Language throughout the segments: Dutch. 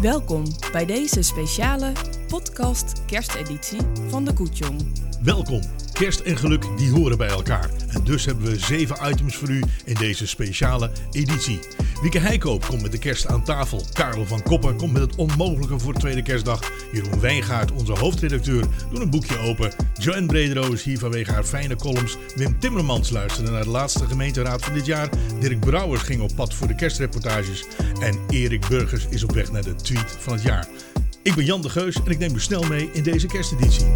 Welkom bij deze speciale podcast kersteditie van de Koetjong. Welkom. Kerst en geluk die horen bij elkaar. En dus hebben we zeven items voor u in deze speciale editie. Wieke Heikoop komt met de kerst aan tafel. Karel van Koppen komt met het onmogelijke voor de tweede kerstdag. Jeroen Wijngaard, onze hoofdredacteur, doet een boekje open. Joanne Bredero is hier vanwege haar fijne columns. Wim Timmermans luisterde naar de laatste gemeenteraad van dit jaar. Dirk Brouwers ging op pad voor de kerstreportages. En Erik Burgers is op weg naar de tweet van het jaar. Ik ben Jan de Geus en ik neem u snel mee in deze kersteditie.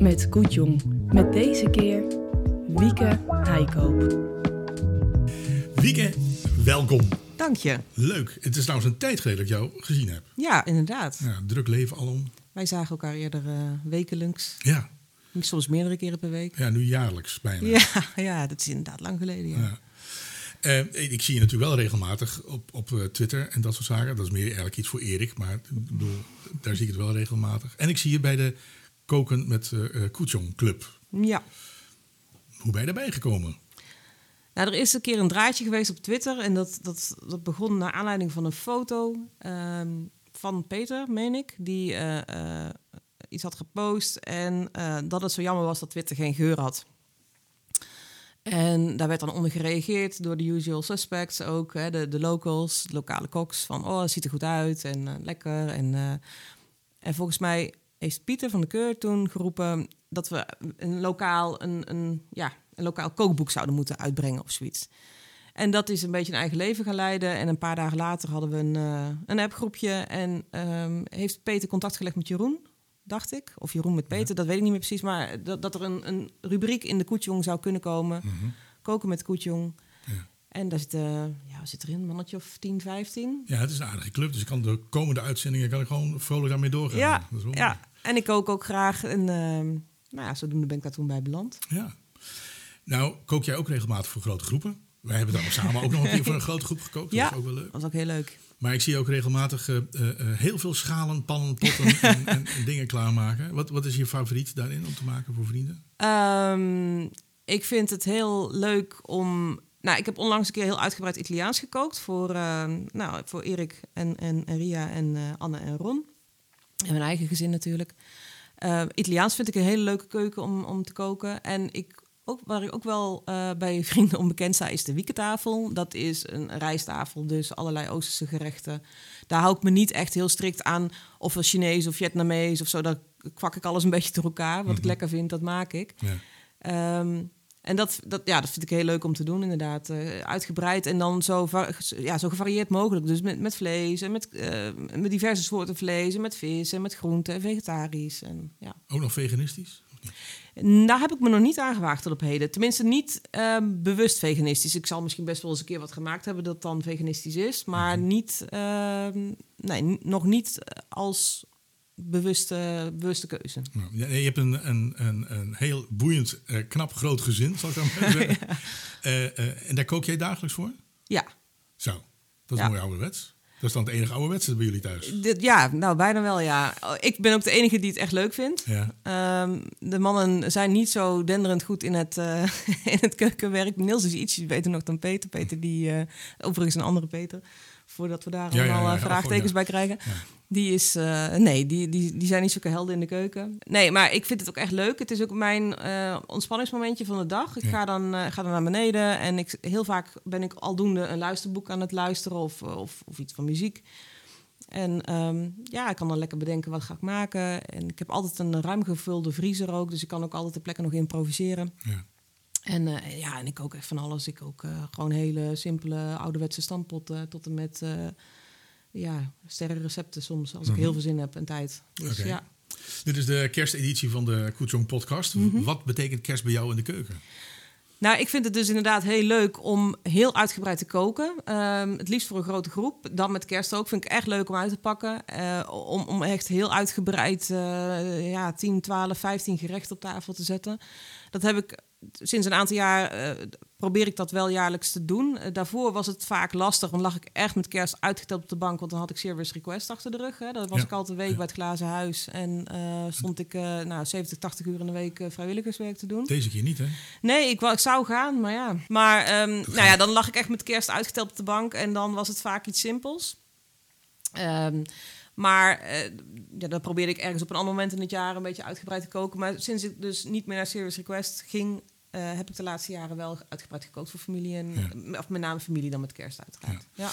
Met Koetjong. Met deze keer Wieke Heikoop. Wieke, welkom. Dank je. Leuk. Het is trouwens een tijd geleden dat ik jou gezien heb. Ja, inderdaad. Ja, druk leven alom. Wij zagen elkaar eerder uh, wekelijks. Ja. Soms meerdere keren per week. Ja, nu jaarlijks bijna. Ja, ja dat is inderdaad lang geleden. Ja. Ja. Eh, ik zie je natuurlijk wel regelmatig op, op eh, Twitter en dat soort zaken. Dat is meer eigenlijk iets voor Erik, maar bedoel, daar zie ik het wel regelmatig. En ik zie je bij de Koken met uh, Koetjong Club. Ja. Hoe ben je daarbij gekomen? Nou, er is een keer een draadje geweest op Twitter en dat, dat, dat begon naar aanleiding van een foto ehm, van Peter, meen ik, die iets had gepost en dat het zo jammer was dat Twitter geen geur had. En daar werd dan onder gereageerd door de usual suspects ook, hè, de, de locals, de lokale koks, van oh, het ziet er goed uit en lekker. En, en volgens mij heeft Pieter van de Keur toen geroepen dat we een lokaal, een, een, ja, een lokaal kookboek zouden moeten uitbrengen of zoiets. En dat is een beetje een eigen leven gaan leiden. En een paar dagen later hadden we een, uh, een appgroepje en um, heeft Peter contact gelegd met Jeroen dacht ik. Of Jeroen met Peter, dat weet ik niet meer precies. Maar dat, dat er een, een rubriek in de Koetjong zou kunnen komen. Mhm. Koken met Koetjong. Ja. En daar zit, uh, ja, zit erin, een mannetje of 10, 15. Ja, het is een aardige club. Dus ik kan de komende uitzendingen kan ik gewoon vrolijk daarmee doorgaan. Ja, ja. En ik kook ook graag. En uh, nou ja, zodoende ben ik daar toen bij beland. Ja. Nou, kook jij ook regelmatig voor grote groepen? Wij hebben dan samen ook nog een keer voor een grote groep gekookt. Ja, dat is ook wel leuk. was ook heel leuk. Maar ik zie ook regelmatig uh, uh, heel veel schalen, pannen, potten en, en, en, dingen klaarmaken. Wat, wat is je favoriet daarin om te maken voor vrienden? Um, ik vind het heel leuk om... Nou, ik heb onlangs een keer heel uitgebreid Italiaans gekookt voor, uh, nou, voor Erik en, en, en Ria en Anne en Ron. En mijn eigen gezin natuurlijk. Italiaans vind ik een hele leuke keuken om, om te koken. En ik ook, waar ik ook wel uh, bij vrienden onbekend sta, is de wiekentafel. Dat is een rijsttafel, dus allerlei Oosterse gerechten. Daar hou ik me niet echt heel strikt aan of wel Chinees of Vietnamees of zo. Daar kwak ik alles een beetje door elkaar. Wat mm -hmm. ik lekker vind, dat maak ik. Ja. Um, en dat, dat, ja, dat vind ik heel leuk om te doen, inderdaad. Uh, uitgebreid en dan zo, ja, zo gevarieerd mogelijk. Dus met, met vlees en met, uh, met diverse soorten vlees en met vis en met groenten en vegetarisch. En, ja. Ook nog veganistisch? Daar heb ik me nog niet aangewaagd tot op heden. Tenminste, niet uh, bewust veganistisch. Ik zal misschien best wel eens een keer wat gemaakt hebben dat dan veganistisch is. Maar niet, uh, nee, nog niet als bewuste, bewuste keuze. Nou, je hebt een, een, een, een heel boeiend, uh, knap, groot gezin, zal ik dan maar zeggen. ja. en daar kook jij dagelijks voor? Ja. Zo, dat is ja. mooi ouderwets. Dat is dan het enige ouderwetse bij jullie thuis? Dit, ja, nou bijna wel, ja. Ik ben ook de enige die het echt leuk vindt. Ja. Um, de mannen zijn niet zo denderend goed in het, uh, in het keukenwerk. Niels is ietsje beter nog dan Peter. Peter die, uh, overigens een andere Peter, voordat we daar allemaal ja, uh, vraagtekens bij krijgen. Die is, uh, nee, die, die, die zijn niet zulke helden in de keuken. Nee, maar ik vind het ook echt leuk. Het is ook mijn uh, ontspanningsmomentje van de dag. Ik Ja. ga, dan, uh, ga dan naar beneden en ik, heel vaak ben ik aldoende een luisterboek aan het luisteren of, of, of iets van muziek. En um, ja, ik kan dan lekker bedenken wat ga ik maken. En ik heb altijd een ruim gevulde vriezer ook, dus ik kan ook altijd de plekken nog improviseren. Ja. En uh, ja, en ik kook echt van alles. Ik kook uh, gewoon hele simpele ouderwetse stampotten tot en met uh, ja, sterrenrecepten soms, als ik Mhm. heel veel zin heb en tijd. Dus ja. Dit is de kersteditie van de Koetsong podcast. Mhm. Wat betekent kerst bij jou in de keuken? Nou, ik vind het dus inderdaad heel leuk om heel uitgebreid te koken. Um, het liefst voor een grote groep. Dan met kerst ook. Vind ik echt leuk om uit te pakken. Uh, om, om echt heel uitgebreid uh, ja, 10, 12, 15 gerechten op tafel te zetten. Dat heb ik sinds een aantal jaar uh, probeer ik dat wel jaarlijks te doen. Eh, daarvoor was het vaak lastig, dan lag ik echt met kerst uitgeteld op de bank, want dan had ik Service Request achter de rug. Hè. Dat was Ja. ik altijd een week bij het Glazen Huis en eh, stond ik eh, nou, 70, 80 uur in de week eh, vrijwilligerswerk te doen. Deze keer niet, hè? Nee, ik, ik zou gaan, maar ja. Maar ehm, nou ja, dan lag ik echt met kerst uitgeteld op de bank en dan was het vaak iets simpels. Ehm, maar eh, ja, dan probeerde ik ergens op een ander moment in het jaar een beetje uitgebreid te koken. Maar sinds ik dus niet meer naar Serious Request ging, eh, heb ik de laatste jaren wel uitgebreid gekookt voor familie. En, Ja. Of met name familie dan met kerst uiteraard. Ja.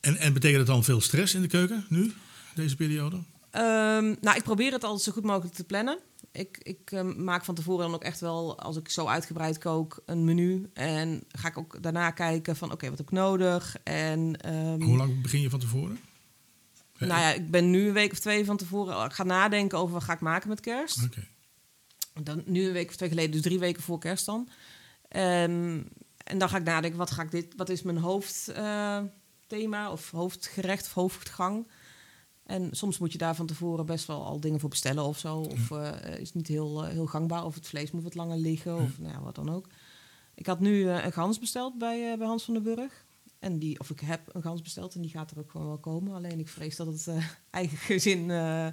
En, en betekent het dan veel stress in de keuken nu, deze periode? Ehm, nou, ik probeer het altijd zo goed mogelijk te plannen. Ik, ik ehm, maak van tevoren dan ook echt wel, als ik zo uitgebreid kook, een menu. En ga ik ook daarna kijken van, oké, wat heb ik nodig? En ehm, Hoe lang begin je van tevoren? Nou ja, ik ben nu een week of twee van tevoren. Ik ga nadenken over wat ga ik maken met kerst. Dan, nu een week of twee geleden, dus drie weken voor kerst dan. Ehm, en dan ga ik nadenken, wat, ga ik dit, wat is mijn hoofdthema of hoofdgerecht of hoofdgang? En soms moet je daar van tevoren best wel al dingen voor bestellen of zo. Of eh, is niet heel, eh, heel gangbaar. Of het vlees moet wat langer liggen. Of nou ja, wat dan ook. Ik had nu eh, een gans besteld bij, eh, bij Hans van den Burg. En die, of ik heb een gans besteld en die gaat er ook gewoon wel komen. Alleen ik vrees dat het eh, eigen gezin eh,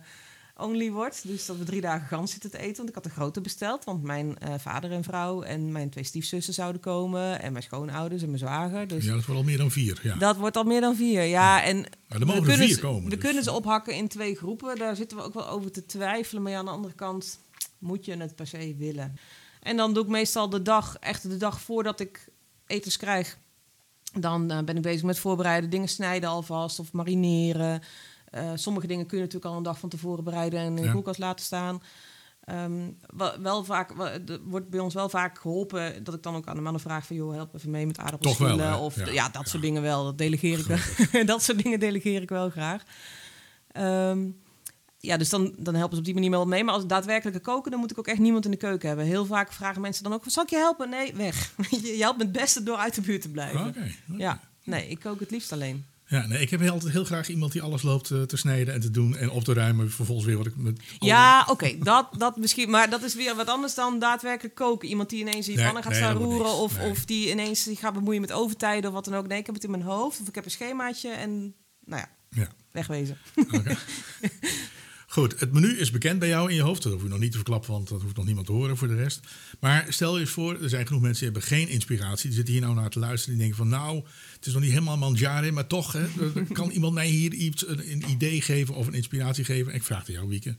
only wordt. Dus dat we drie dagen gans zitten te eten. Want ik had een grote besteld. Want mijn eh, vader en vrouw en mijn twee stiefzussen zouden komen. En mijn schoonouders en mijn zwager. Dus Ja, dat wordt al meer dan vier. Ja. dat wordt al meer dan vier. Ja, en Maar er mogen er kunnen vier ze, komen, we dus. kunnen ze ophakken in twee groepen. Daar zitten we ook wel over te twijfelen. Maar ja, aan de andere kant moet je het per se willen. En dan doe ik meestal de dag, echt de dag voordat ik etens krijg. Dan eh, ben ik bezig met voorbereiden, dingen snijden alvast of marineren. Eh, sommige dingen kun je natuurlijk al een dag van tevoren bereiden en in de Ja. koelkast laten staan. Ehm, wel, wel vaak, wel, wordt bij ons wel vaak geholpen dat ik dan ook aan de mannen vraag van joh, help even mee met aardappels Toch wel, schillen. hè? Of Ja. ja, dat soort dingen wel. Dat delegeer ik wel. dat soort dingen delegeer ik wel graag. Ehm, ja, dus dan, dan helpen ze op die manier wel mee. Maar als het daadwerkelijke koken, dan moet ik ook echt niemand in de keuken hebben. Heel vaak vragen mensen dan ook: zal ik je helpen? Nee, weg. Je helpt me het beste door uit de buurt te blijven. Oké. Ja, nee, ik kook het liefst alleen. Ja, nee, ik heb heel- altijd heel graag iemand die alles loopt eh, te snijden en te doen en op te ruimen. Vervolgens weer wat ik met. Ja, oké, dat, dat misschien. Maar dat is weer wat anders dan daadwerkelijk koken. Iemand die ineens in je Nee, pannen gaat nee, staan roeren. Of, Nee. of die ineens zich gaat bemoeien met overtijden of wat dan ook. Nee, ik heb het in mijn hoofd. Of ik heb een schemaatje en nou ja, Ja. wegwezen. Oké. Goed, het menu is bekend bij jou in je hoofd. Dat hoef je nog niet te verklappen, want dat hoeft nog niemand te horen voor de rest. Maar stel je eens voor, er zijn genoeg mensen die hebben geen inspiratie. Die zitten hier nou naar te luisteren. Die denken van nou, het is nog niet helemaal manjare, maar toch hè, kan iemand mij hier iets, een, idee geven of een inspiratie geven. En ik vraag aan jou, Wieke.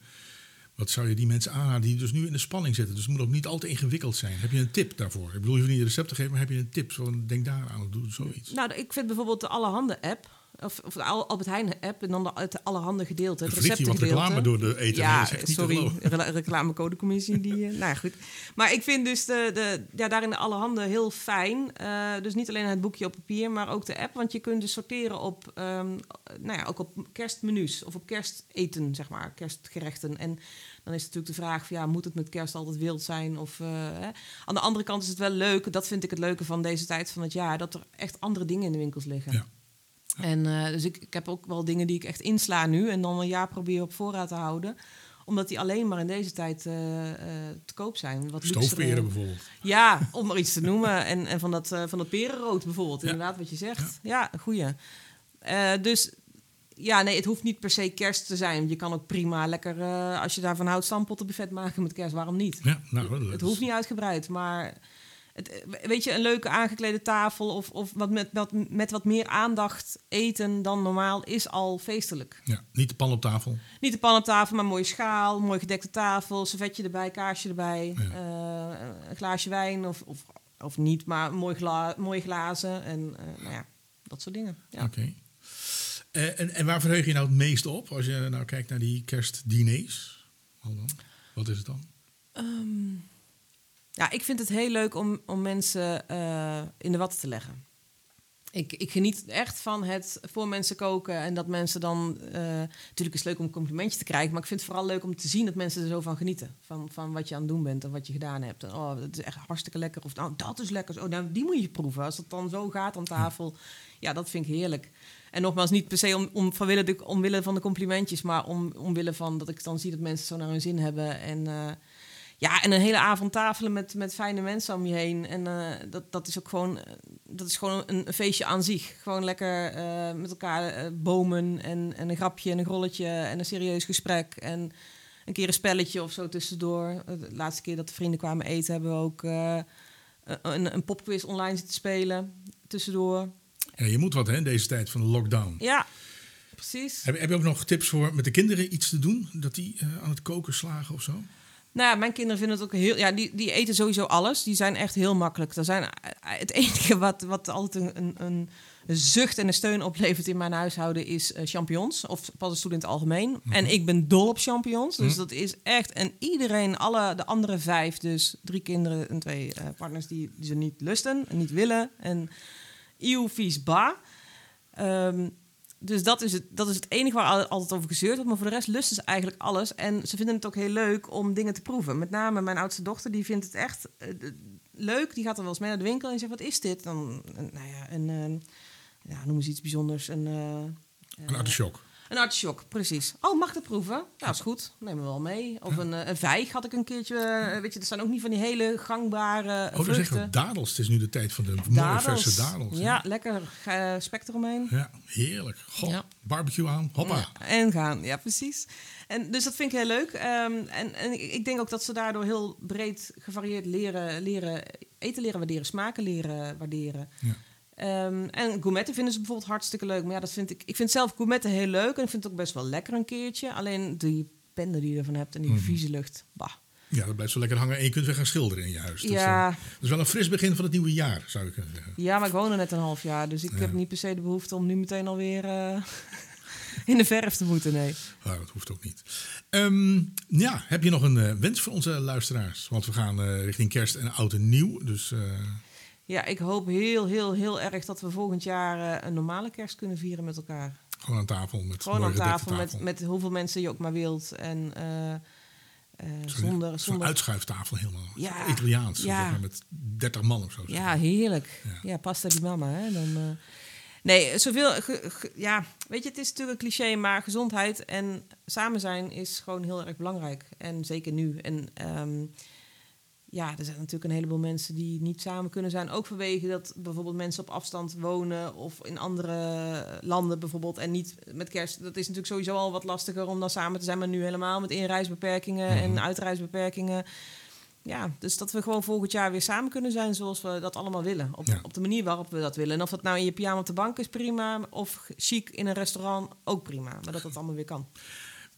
Wat zou je die mensen aanraden die dus nu in de spanning zitten? Dus het moet ook niet al te ingewikkeld zijn. Heb je een tip daarvoor? Ik bedoel, je hoeft niet een recept te geven, maar heb je een tip? Denk daar aan of doe zoiets. Nou, ik vind bijvoorbeeld de Allerhande app. Of, of de Al- Albert Heijn app en dan de, het Allerhande gedeelte. Het wat reclame door de eten. Ja, sorry, reclamecodecommissie. Die, eh, nou ja, goed. Maar ik vind dus de, de, ja, daarin de Allerhande heel fijn. Eh, dus niet alleen het boekje op papier, maar ook de app. Want je kunt dus sorteren op, ehm, nou ja, ook op kerstmenu's of op kersteten, zeg maar, kerstgerechten. En dan is natuurlijk de vraag van, ja, moet het met kerst altijd wild zijn? Of, eh, hè? Aan de andere kant is het wel leuk, dat vind ik het leuke van deze tijd van het jaar, dat er echt andere dingen in de winkels liggen. Ja. En eh, dus ik, ik heb ook wel dingen die ik echt insla nu en dan een jaar probeer op voorraad te houden omdat die alleen maar in deze tijd eh, eh, te koop zijn. Wat Stoofperen bijvoorbeeld. Ja, om maar iets te noemen. En, en van, dat, van dat perenrood bijvoorbeeld, Ja. inderdaad, wat je zegt. Ja, goeie. Dus ja, nee, het hoeft niet per se kerst te zijn. Je kan ook prima lekker, als je daarvan houdt, stampottenbuffet maken met kerst. Waarom niet? Ja, nou, dat Het hoeft niet uitgebreid, maar het, eh, weet je, een leuke aangeklede tafel of, of wat met, wat, met wat meer aandacht eten dan normaal is al feestelijk. Ja, niet de pan op tafel. Niet de pan op tafel, maar mooie schaal, mooi gedekte tafel, servetje erbij, kaarsje erbij, Ja. eh, een glaasje wijn of, of, of niet, maar mooi gla mooie glazen en eh, nou ja, dat soort dingen. Ja. Oké. En, en waar verheug je nou het meest op als je nou kijkt naar die kerstdiners? Wat is het dan? Ehm, ja, ik vind het heel leuk om, om mensen eh, in de watten te leggen. Ik, ik geniet echt van het voor mensen koken en dat mensen dan... eh, natuurlijk is het leuk om een complimentje te krijgen, maar ik vind het vooral leuk om te zien dat mensen er zo van genieten. Van, van wat je aan het doen bent en wat je gedaan hebt. Oh, dat is echt hartstikke lekker. Of nou, dat is lekker. Oh, nou, die moet je proeven. Als het dan zo gaat aan tafel, ja, dat vind ik heerlijk. En nogmaals, niet per se om, om, vanwille de, omwille van de complimentjes, maar om, omwille van dat ik dan zie dat mensen zo naar hun zin hebben. En eh, ja, en een hele avond tafelen met, met fijne mensen om je heen. En uh, dat, dat is ook gewoon, dat is gewoon een, een feestje aan zich. Gewoon lekker uh, met elkaar uh, bomen en, en een grapje en een rolletje en een serieus gesprek. En een keer een spelletje of zo tussendoor. De laatste keer dat de vrienden kwamen eten, hebben we ook een, een popquiz online zitten spelen tussendoor. Ja, je moet wat hè, deze tijd van de lockdown. Ja, precies. Heb, heb je ook nog tips voor met de kinderen iets te doen? Dat die aan het koken slagen of zo? Nou ja, mijn kinderen vinden het ook heel... Ja, die, die eten sowieso alles. Die zijn echt heel makkelijk. Dat zijn, het enige wat, wat altijd een, een, een zucht en een steun oplevert in mijn huishouden... is uh, champignons. Of paddenstoelen in het algemeen. Mhm. En ik ben dol op champignons. Dus dat is echt... En iedereen, alle de andere vijf, dus drie kinderen en twee uh, partners... Die, die ze niet lusten en niet willen. En eeuw, vies, ba. Um, dus dat is, het, dat is het enige waar altijd over gezeurd wordt. Maar voor de rest lusten ze eigenlijk alles. En ze vinden het ook heel leuk om dingen te proeven. Met name mijn oudste dochter, die vindt het echt uh, leuk. Die gaat dan wel eens mee naar de winkel en zegt, wat is dit? Dan, uh, nou ja, een, uh, ja, noem eens iets bijzonders. Een, een artichok. Een artichok, precies. Oh, mag dat proeven? Ja, is goed. Neem me wel mee. Of een, een vijg had ik een keertje. weet je, er staan ook niet van die hele gangbare Oh, dan zeggen we dadels. Het is nu de tijd van de mooie verse dadels. Ja, ja. lekker uh, spek eromheen. Ja, heerlijk. Goh, ja. barbecue aan, hoppa. Ja, en gaan, ja precies. En dus dat vind ik heel leuk. Um, en, en ik denk ook dat ze daardoor heel breed gevarieerd leren, leren eten leren waarderen, smaken leren waarderen. Ja. Um, en gourmetten vinden ze bijvoorbeeld hartstikke leuk. Maar ja, dat vind ik, ik vind zelf gourmetten heel leuk. En ik vind het ook best wel lekker een keertje. Alleen die pende die je ervan hebt en die mm. vieze lucht, bah. Ja, dat blijft zo lekker hangen en je kunt weer gaan schilderen in je huis. Dus, ja. uh, dat is wel een fris begin van het nieuwe jaar, zou ik kunnen zeggen. Ja, maar ik woon er net een half jaar. Dus ik ja. heb niet per se de behoefte om nu meteen alweer uh, in de verf te moeten, nee. Nou, dat hoeft ook niet. Um, ja, heb je nog een uh, wens voor onze luisteraars? Want we gaan richting kerst en oud en nieuw, dus... Ja, ik hoop heel, heel, heel erg dat we volgend jaar uh, een normale kerst kunnen vieren met elkaar. Gewoon aan tafel. Met Gewoon aan tafel, tafel, Met, met hoeveel mensen je ook maar wilt. En uh, uh, zonder... Zo'n uitschuiftafel helemaal. Ja, Italiaans. Ja. Zeg maar, met 30 man of zo. Ja, heerlijk. Ja, ja pasta di mama. Hè? Dan, nee, zoveel... Ge, ge, ja, weet je, het is natuurlijk een cliché, maar gezondheid en samen zijn is gewoon heel erg belangrijk. En zeker nu. En... Um, ja, er zijn natuurlijk een heleboel mensen die niet samen kunnen zijn. Ook vanwege dat bijvoorbeeld mensen op afstand wonen of in andere landen bijvoorbeeld. En niet met kerst. Dat is natuurlijk sowieso al wat lastiger om dan samen te zijn. Maar nu helemaal met inreisbeperkingen en uitreisbeperkingen. Ja, dus dat we gewoon volgend jaar weer samen kunnen zijn zoals we dat allemaal willen. Op, ja. op de manier waarop we dat willen. En of dat nou in je pyjama op de bank is, prima. Of chic in een restaurant, ook prima. Maar dat dat allemaal weer kan.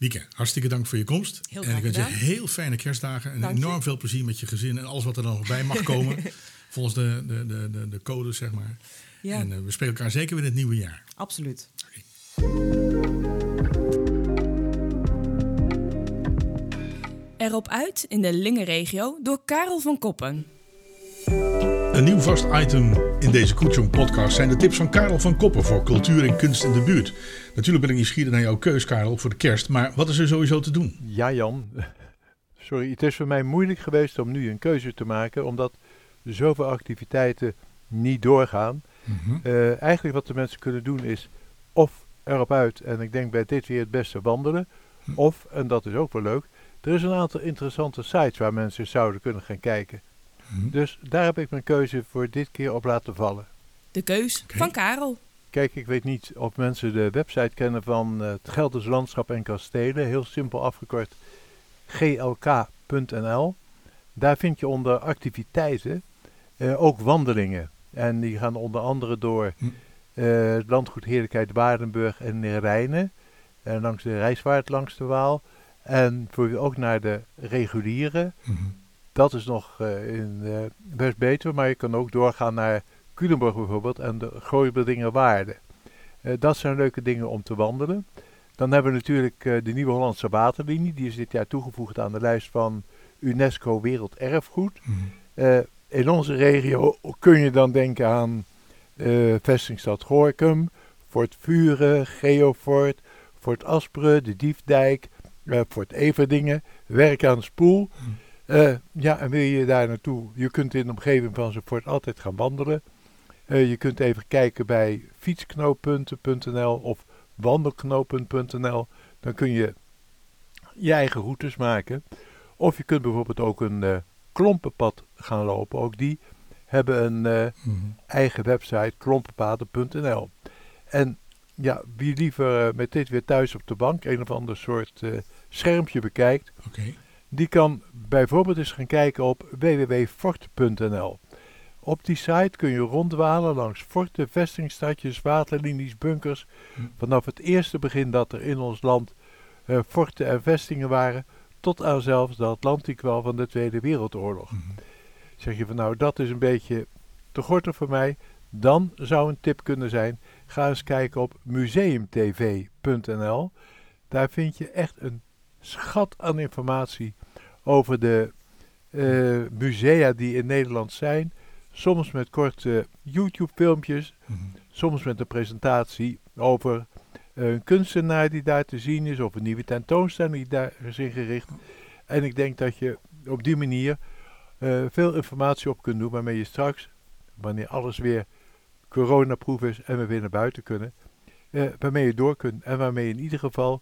Wieke, hartstikke dank voor je komst. Heel en ik wens je heel fijne kerstdagen. En dank enorm je. veel plezier met je gezin en alles wat er dan nog bij mag komen. volgens de, de, de, de, de codes, zeg maar. Ja. En uh, we spreken elkaar zeker weer in het nieuwe jaar. Absoluut. Okay. Erop uit in de Lingenregio door Karel van Koppen. Een nieuw vast item in deze Koetjong podcast zijn de tips van Karel van Koppen voor cultuur en kunst in de buurt. Natuurlijk ben ik nieuwsgierig naar jouw keus, Karel, voor de kerst. Maar wat is er sowieso te doen? Ja, Jan. Sorry, het is voor mij moeilijk geweest om nu een keuze te maken, omdat zoveel activiteiten niet doorgaan. Mm-hmm. Uh, eigenlijk wat de mensen kunnen doen is of erop uit, en ik denk bij dit weer het beste wandelen, Hm. of, en dat is ook wel leuk, er is een aantal interessante sites waar mensen zouden kunnen gaan kijken. Mm-hmm. Dus daar heb ik mijn keuze voor dit keer op laten vallen. De keus van Karel. Kijk, ik weet niet of mensen de website kennen van uh, het Gelderse Landschap en Kastelen. Heel simpel afgekort glk.nl. Daar vind je onder activiteiten uh, ook wandelingen. En die gaan onder andere door Hm. uh, het landgoed Heerlijkheid Waardenburg en de Rijnen. En langs de Rijsvaart langs de Waal. En voor je ook naar de reguliere. Mm-hmm. Dat is nog uh, in uh, best beter, maar je kan ook doorgaan naar Culemborg bijvoorbeeld en de Gooiberdingen Waarden. Uh, dat zijn leuke dingen om te wandelen. Dan hebben we natuurlijk de Nieuwe Hollandse Waterlinie. Die is dit jaar toegevoegd aan de lijst van UNESCO Werelderfgoed. Uh, in onze regio kun je dan denken aan uh, vestingstad Gorkum, Fort Vuren, Geofort, Fort Asperen, de Diefdijk, uh, Fort Everdingen, Werk aan Spoel. Mm. Uh, ja, en wil je daar naartoe? Je kunt in de omgeving van zo'n fort altijd gaan wandelen. Uh, je kunt even kijken bij fietsknooppunten.nl of wandelknopen.nl. Dan kun je je eigen routes maken. Of je kunt bijvoorbeeld ook een eh, klompenpad gaan lopen. Ook die hebben een eh, Mhm. eigen website, klompenpaden.nl. En ja, wie liever eh, met dit weer thuis op de bank een of ander soort eh, schermpje bekijkt. Die kan bijvoorbeeld eens gaan kijken op www.fort.nl. Op die site kun je ronddwalen langs forten, vestingstadjes, waterlinies, bunkers. Vanaf het eerste begin dat er in ons land eh, forten en vestingen waren, tot aan zelfs de Atlantikwal van de Tweede Wereldoorlog. Mhm. Zeg je van nou, dat is een beetje te gortig voor mij. Dan zou een tip kunnen zijn, ga eens kijken op museumtv.nl. Daar vind je echt een schat aan informatie over de eh, musea die in Nederland zijn. Soms met korte YouTube-filmpjes, Mhm. soms met een presentatie over eh, een kunstenaar die daar te zien is, of een nieuwe tentoonstelling die daar is ingericht. En ik denk dat je op die manier eh, veel informatie op kunt doen, waarmee je straks, wanneer alles weer coronaproof is en we weer naar buiten kunnen, waarmee je door kunt en waarmee je in ieder geval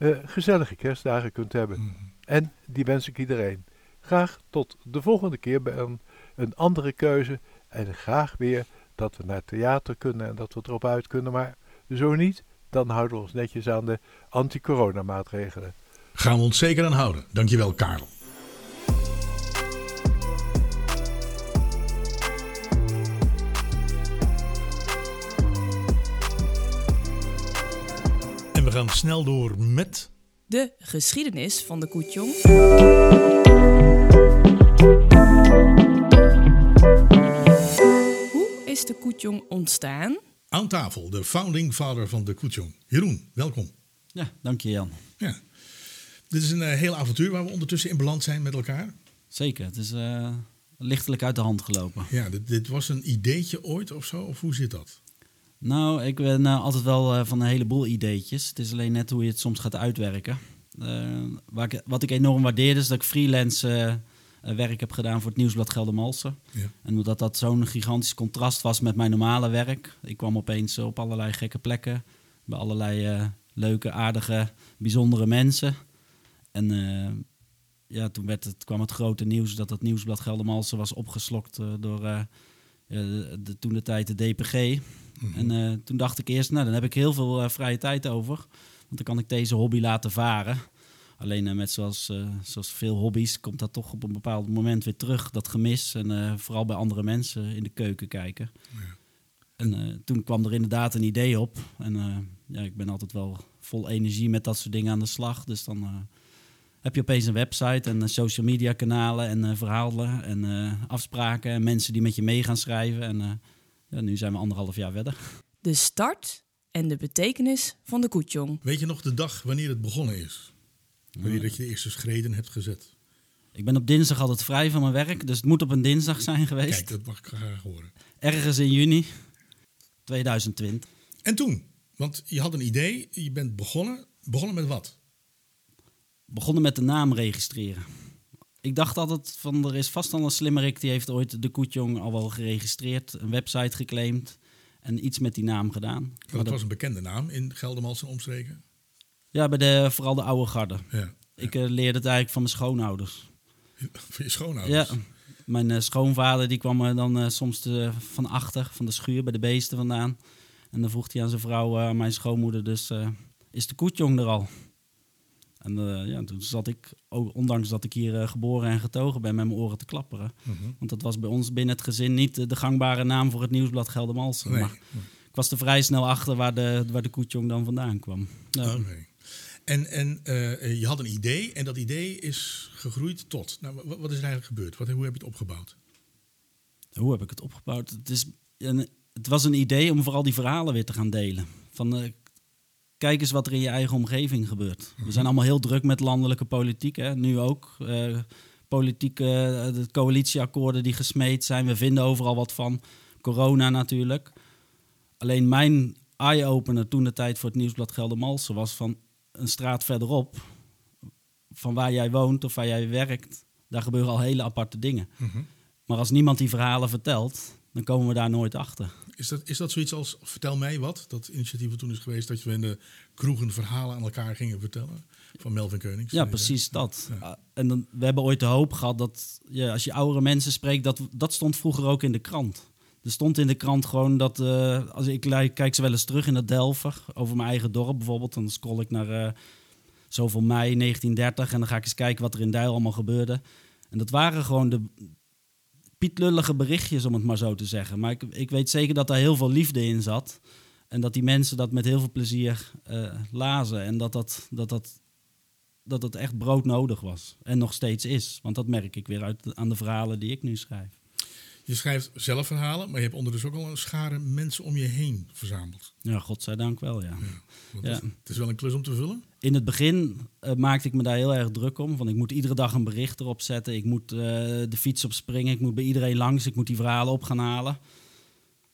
eh, gezellige kerstdagen kunt hebben. Mhm. En die wens ik iedereen. Graag tot de volgende keer bij een, een andere keuze. En graag weer dat we naar theater kunnen en dat we erop uit kunnen. Maar zo niet, dan houden we ons netjes aan de anti-corona-maatregelen. Gaan we ons zeker aan houden. Dankjewel, Karel. En we gaan snel door met. De geschiedenis van de Koetjong. Hoe is de Koetjong ontstaan? Aan tafel, de founding father van de Koetjong. Jeroen, welkom. Ja, dank je Jan. Ja. Dit is een eh, heel avontuur waar we ondertussen in beland zijn met elkaar. Zeker, het is eh, lichtelijk uit de hand gelopen. Ja, dit, dit was een ideetje ooit of zo, of hoe zit dat? Nou, ik ben eh, altijd wel eh, van een heleboel ideetjes. Het is alleen net hoe je het soms gaat uitwerken. Eh, waar ik, wat ik enorm waardeer is dat ik freelance werk heb gedaan voor het Nieuwsblad Geldermalsen. Ja. En omdat dat zo'n gigantisch contrast was met mijn normale werk. Ik kwam opeens op allerlei gekke plekken. Bij allerlei leuke, aardige, bijzondere mensen. En ja, toen werd het, kwam het grote nieuws dat het Nieuwsblad Geldermalsen was opgeslokt door de, de, toen de tijd de DPG. Mhm. En eh, toen dacht ik eerst, nou dan heb ik heel veel eh, vrije tijd over. Want dan kan ik deze hobby laten varen. Alleen eh, met zoals, zoals veel hobby's komt dat toch op een bepaald moment weer terug. Dat gemis. En vooral bij andere mensen in de keuken kijken. En toen kwam er inderdaad een idee op. En ja, ik ben altijd wel vol energie met dat soort dingen aan de slag. Dus dan heb je opeens een website en social media kanalen en verhalen en afspraken. En mensen die met je mee gaan schrijven. En ja, nu zijn we anderhalf jaar verder. De start en de betekenis van de Koetjong. Weet je nog de dag wanneer het begonnen is? Wanneer dat je de eerste schreden hebt gezet? Ik ben op dinsdag altijd vrij van mijn werk, dus het moet op een dinsdag zijn geweest. Kijk, dat mag ik graag horen. Ergens in juni 2020. En toen? Want je had een idee, je bent begonnen. Begonnen met wat? Begonnen met de naam registreren. Ik dacht altijd van er is vast al een slimmerik die heeft ooit de Koetjong al wel geregistreerd, een website geclaimd en iets met die naam gedaan. Want Maar het dat- was een bekende naam in Geldermals en omstreken. ja, bij de, vooral de oude garde. Ja. Ik eh, leerde het eigenlijk van mijn schoonouders. Van je schoonouders. Ja, mijn eh, schoonvader die kwam dan eh, soms de, van achter, van de schuur bij de beesten vandaan. En dan vroeg hij aan zijn vrouw, mijn schoonmoeder, dus is de koetjong er al? En eh, ja, toen zat ik, ook, ondanks dat ik hier eh, geboren en getogen ben, met mijn oren te klapperen. Mhm. Want dat was bij ons binnen het gezin niet de gangbare naam voor het nieuwsblad Geldermalsen. Nee. Maar ik was er vrij snel achter waar de, waar de koetjong dan vandaan kwam. Ja. Oké. En, en eh, je had een idee en dat idee is gegroeid tot. Nou, wa- wat is er eigenlijk gebeurd? Wat, hoe heb je het opgebouwd? Hoe heb ik het opgebouwd? Het, is een, het was een idee om vooral die verhalen weer te gaan delen. Van, kijk eens wat er in je eigen omgeving gebeurt. We zijn allemaal heel druk met landelijke politiek, hè? nu ook. Eh politieke eh, de coalitieakkoorden die gesmeed zijn. We vinden overal wat van. Corona natuurlijk. Alleen mijn eye-opener toen de tijd voor het Nieuwsblad Geldermalsen was van een straat verderop. Van waar jij woont of waar jij werkt. Daar gebeuren al hele aparte dingen. Maar als niemand die verhalen vertelt, dan komen we daar nooit achter. Is dat, is dat zoiets als, vertel mij wat, dat initiatief toen is geweest, dat we in de kroegen verhalen aan elkaar gingen vertellen? Van Melvin Keunings. Ja, precies dat. Uh, En dan, we hebben ooit de hoop gehad dat ja, als je oudere mensen spreekt, dat, dat stond vroeger ook in de krant. Er stond in de krant gewoon dat, eh, als ik kijk ze wel eens terug in dat Delver, over mijn eigen dorp bijvoorbeeld, dan scroll ik naar eh, zoveel mei 1930 en dan ga ik eens kijken wat er in Dijl allemaal gebeurde. En dat waren gewoon de pietlullige berichtjes, om het maar zo te zeggen. Maar ik, ik weet zeker dat daar heel veel liefde in zat. En dat die mensen dat met heel veel plezier uh, lazen. En dat dat, dat, dat, dat echt broodnodig was. En nog steeds is. Want dat merk ik weer uit aan de verhalen die ik nu schrijf. Je schrijft zelf verhalen, maar je hebt ondertussen ook al een schare mensen om je heen verzameld. Ja, godzijdank wel, ja. ja, ja. Het is wel een klus om te vullen. In het begin uh, maakte ik me daar heel erg druk om. Want ik moet iedere dag een bericht erop zetten. Ik moet uh, de fiets opspringen. Ik moet bij iedereen langs. Ik moet die verhalen op gaan halen.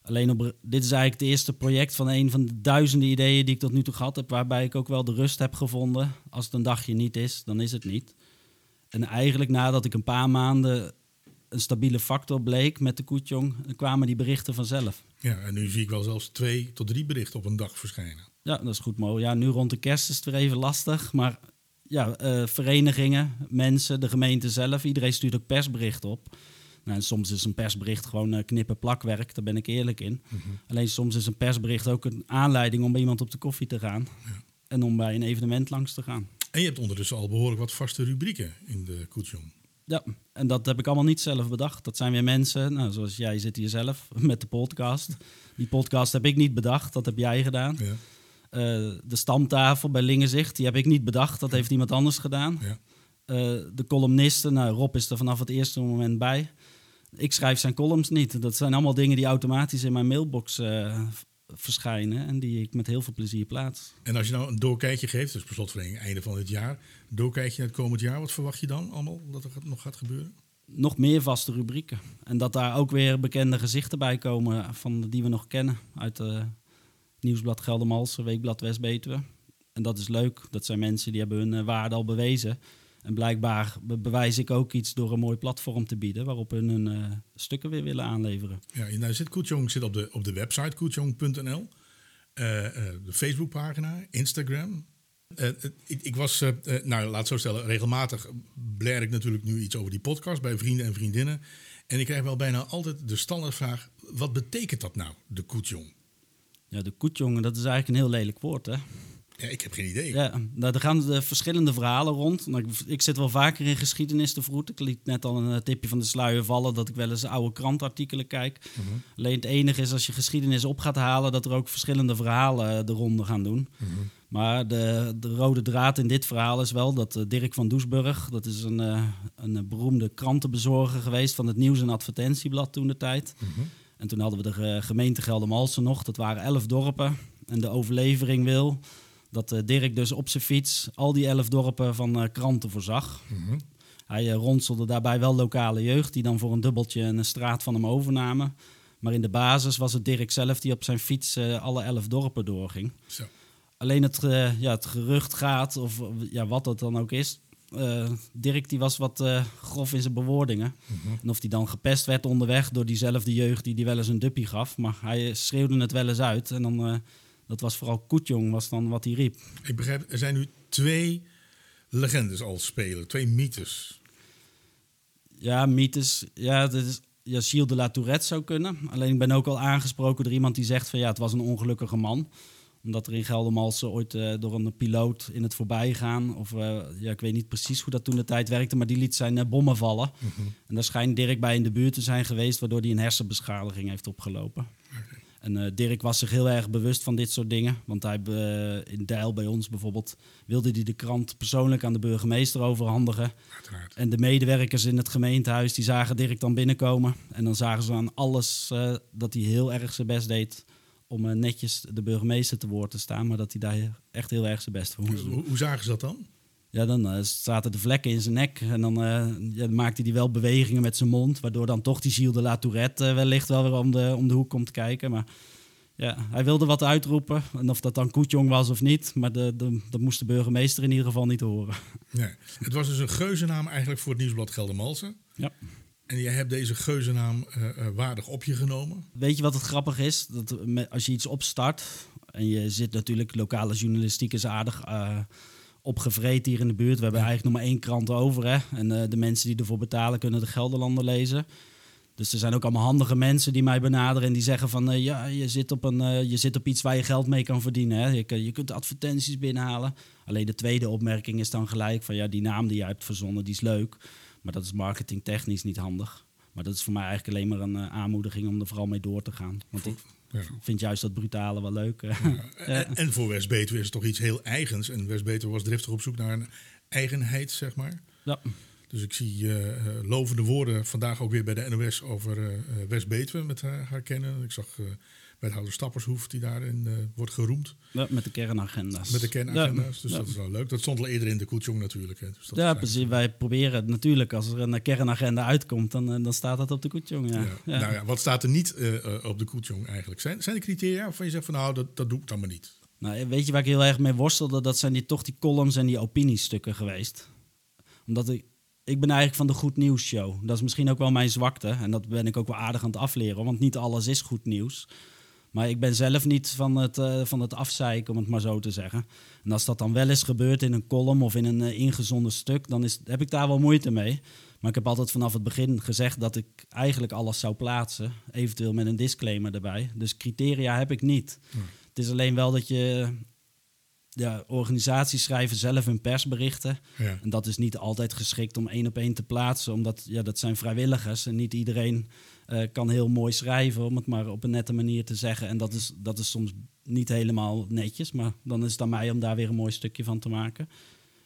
Alleen op, dit is eigenlijk het eerste project van een van de duizenden ideeën die ik tot nu toe gehad heb. Waarbij ik ook wel de rust heb gevonden. Als het een dagje niet is, dan is het niet. En eigenlijk nadat ik een paar maanden een stabiele factor bleek met de Koetjong, kwamen die berichten vanzelf. Ja, en nu zie ik wel zelfs twee tot drie berichten op een dag verschijnen. Ja, dat is goed mooi. Ja, nu rond de kerst is het weer even lastig. Maar ja, uh, verenigingen, mensen, de gemeente zelf, iedereen stuurt ook persberichten op. Nou, soms is een persbericht gewoon uh, knippen plakwerk, daar ben ik eerlijk in. Mm -hmm. Alleen soms is een persbericht ook een aanleiding om bij iemand op de koffie te gaan. Ja. En om bij een evenement langs te gaan. En je hebt ondertussen al behoorlijk wat vaste rubrieken in de Koetjong. Ja, en dat heb ik allemaal niet zelf bedacht. Dat zijn weer mensen, nou, zoals jij zit hier zelf met de podcast. Die podcast heb ik niet bedacht, dat heb jij gedaan. Ja. Uh, de stamtafel bij Lingenzicht, die heb ik niet bedacht, dat heeft iemand anders gedaan. Ja. Uh, de columnisten, nou, Rob is er vanaf het eerste moment bij. Ik schrijf zijn columns niet. Dat zijn allemaal dingen die automatisch in mijn mailbox uh, verschijnen en die ik met heel veel plezier plaats. En als je nou een doorkijkje geeft, dus per slotverlening einde van het jaar, doorkijkje naar het komend jaar, wat verwacht je dan allemaal dat er nog gaat gebeuren? Nog meer vaste rubrieken. En dat daar ook weer bekende gezichten bij komen van die we nog kennen uit de Nieuwsblad Geldermalsen, Weekblad West-Betuwe. En dat is leuk. Dat zijn mensen die hebben hun uh, waarde al bewezen. En blijkbaar bewijs ik ook iets door een mooi platform te bieden waarop hun hun uh, stukken weer willen aanleveren. Ja, nou zit Koetjong zit op de, op de website koetjong.nl, uh, uh, de Facebookpagina, Instagram. Ik, ik, was, nou laat het zo stellen, regelmatig blair ik natuurlijk nu iets over die podcast bij vrienden en vriendinnen. En ik krijg wel bijna altijd de standaardvraag, wat betekent dat nou, de Koetjong? Ja, de Koetjong, dat is eigenlijk een heel lelijk woord, hè? Ja, ik heb geen idee. Ja, nou, er gaan de verschillende verhalen rond. Nou, ik, ik, zit wel vaker in geschiedenis te vroeten. Ik liet net al een tipje van de sluier vallen dat ik wel eens oude krantartikelen kijk. -huh. Alleen het enige is als je geschiedenis op gaat halen, dat er ook verschillende verhalen de ronde gaan doen. -huh. Maar de, de, rode draad in dit verhaal is wel dat uh, Dirk van Doesburg, dat is een, uh, een beroemde krantenbezorger geweest van het Nieuws- en Advertentieblad toen de tijd. -huh. En toen hadden we de gemeente Geldermalsen nog, dat waren elf dorpen. En de overlevering wil dat uh, Dirk dus op zijn fiets al die elf dorpen van uh, kranten voorzag. Mm -hmm. Hij uh, ronselde daarbij wel lokale jeugd, die dan voor een dubbeltje een straat van hem overnamen. Maar in de basis was het Dirk zelf die op zijn fiets alle elf dorpen doorging. Zo. Alleen het, ja, het gerucht gaat, of ja, wat het dan ook is. Dirk die was wat grof in zijn bewoordingen. Mm -hmm. En of hij dan gepest werd onderweg door diezelfde jeugd die die wel eens een duppie gaf. Maar hij schreeuwde het wel eens uit. En dan dat was vooral Koetjong, was dan wat hij riep. Ik begrijp, er zijn nu twee legendes al spelen, twee mythes. Ja, mythes. Ja, dat is, ja, Gilles de la Tourette zou kunnen. Alleen ik ben ook al aangesproken door iemand die zegt van ja, het was een ongelukkige man. Omdat er in Geldermalsen ooit uh, door een piloot in het voorbijgaan, of uh, ja, ik weet niet precies hoe dat toen de tijd werkte, maar die liet zijn uh, bommen vallen. Mm -hmm. En daar schijnt Dirk bij in de buurt te zijn geweest, waardoor hij een hersenbeschadiging heeft opgelopen. Okay. En uh, Dirk was zich heel erg bewust van dit soort dingen. Want hij uh, in Deil bij ons bijvoorbeeld wilde hij de krant persoonlijk aan de burgemeester overhandigen. Uiteraard. En de medewerkers in het gemeentehuis die zagen Dirk dan binnenkomen. En dan zagen ze aan alles uh, dat hij heel erg zijn best deed om netjes de burgemeester te woord te staan. Maar dat hij daar echt heel erg zijn best voor moest doen. Hoe, hoe zagen ze dat dan? Ja, dan uh, zaten de vlekken in zijn nek. En dan uh, ja, maakte hij wel bewegingen met zijn mond. Waardoor dan toch die Gilles de la Tourette uh, wellicht wel weer om de, om de hoek komt kijken. Maar ja, hij wilde wat uitroepen. En of dat dan Koetjong was of niet. Maar de, de, dat moest de burgemeester in ieder geval niet horen. Nee. Het was dus een geuzennaam eigenlijk voor het nieuwsblad Geldermalsen. Ja. En jij hebt deze geuzennaam uh, waardig op je genomen. Weet je wat het grappig is? Dat als je iets opstart en je zit natuurlijk, lokale journalistiek is aardig uh, opgevreten hier in de buurt. We hebben eigenlijk nog maar één krant over. Hè? En de mensen die ervoor betalen kunnen de Gelderlander lezen. Dus er zijn ook allemaal handige mensen die mij benaderen en die zeggen van ja, je zit, op een, je zit op iets waar je geld mee kan verdienen. Hè? Je, je kunt advertenties binnenhalen. Alleen de tweede opmerking is dan gelijk van ja, die naam die je hebt verzonnen, die is leuk. Maar dat is marketingtechnisch niet handig. Maar dat is voor mij eigenlijk alleen maar een aanmoediging om er vooral mee door te gaan. Want ik ja. vind juist dat brutale wel leuk. En, en, voor West-Betuwe is het toch iets heel eigens. En West-Betuwe was driftig op zoek naar een eigenheid, zeg maar. Ja. Dus ik zie uh, lovende woorden vandaag ook weer bij de NOS over uh, West-Betuwe met haar, haar kennen. Ik zag wethouder Stappershoef die daarin uh, wordt geroemd. Ja, met de kernagenda's. Met de kernagenda's, dus dat is wel leuk. Dat stond al eerder in de Koetsjong natuurlijk. Hè. Dus dat ja, precies. Wij proberen natuurlijk, als er een kernagenda uitkomt, dan, dan staat dat op de Koetsjong. Ja. Ja. Nou ja, wat staat er niet uh, op de Koetsjong eigenlijk? Zijn, zijn er criteria waarvan je zegt van nou, dat, dat doe ik dan maar niet? Nou, weet je waar ik heel erg mee worstelde? Dat zijn die, toch die columns en die opiniestukken geweest. Omdat ik, ik ben eigenlijk van de goed nieuws show. Dat is misschien ook wel mijn zwakte. En dat ben ik ook wel aardig aan het afleren. Want niet alles is goed nieuws. Maar ik ben zelf niet van het, uh, van het afzeiken, om het maar zo te zeggen. En als dat dan wel eens gebeurt in een column of in een uh, ingezonden stuk, dan is, heb ik daar wel moeite mee. Maar ik heb altijd vanaf het begin gezegd dat ik eigenlijk alles zou plaatsen. Eventueel met een disclaimer erbij. Dus criteria heb ik niet. Het is alleen wel dat je ja, organisaties schrijven zelf hun persberichten. Ja. En dat is niet altijd geschikt om één op één te plaatsen, omdat ja, dat zijn vrijwilligers en niet iedereen uh, kan heel mooi schrijven, om het maar op een nette manier te zeggen. En dat is, dat is soms niet helemaal netjes, maar dan is het aan mij om daar weer een mooi stukje van te maken.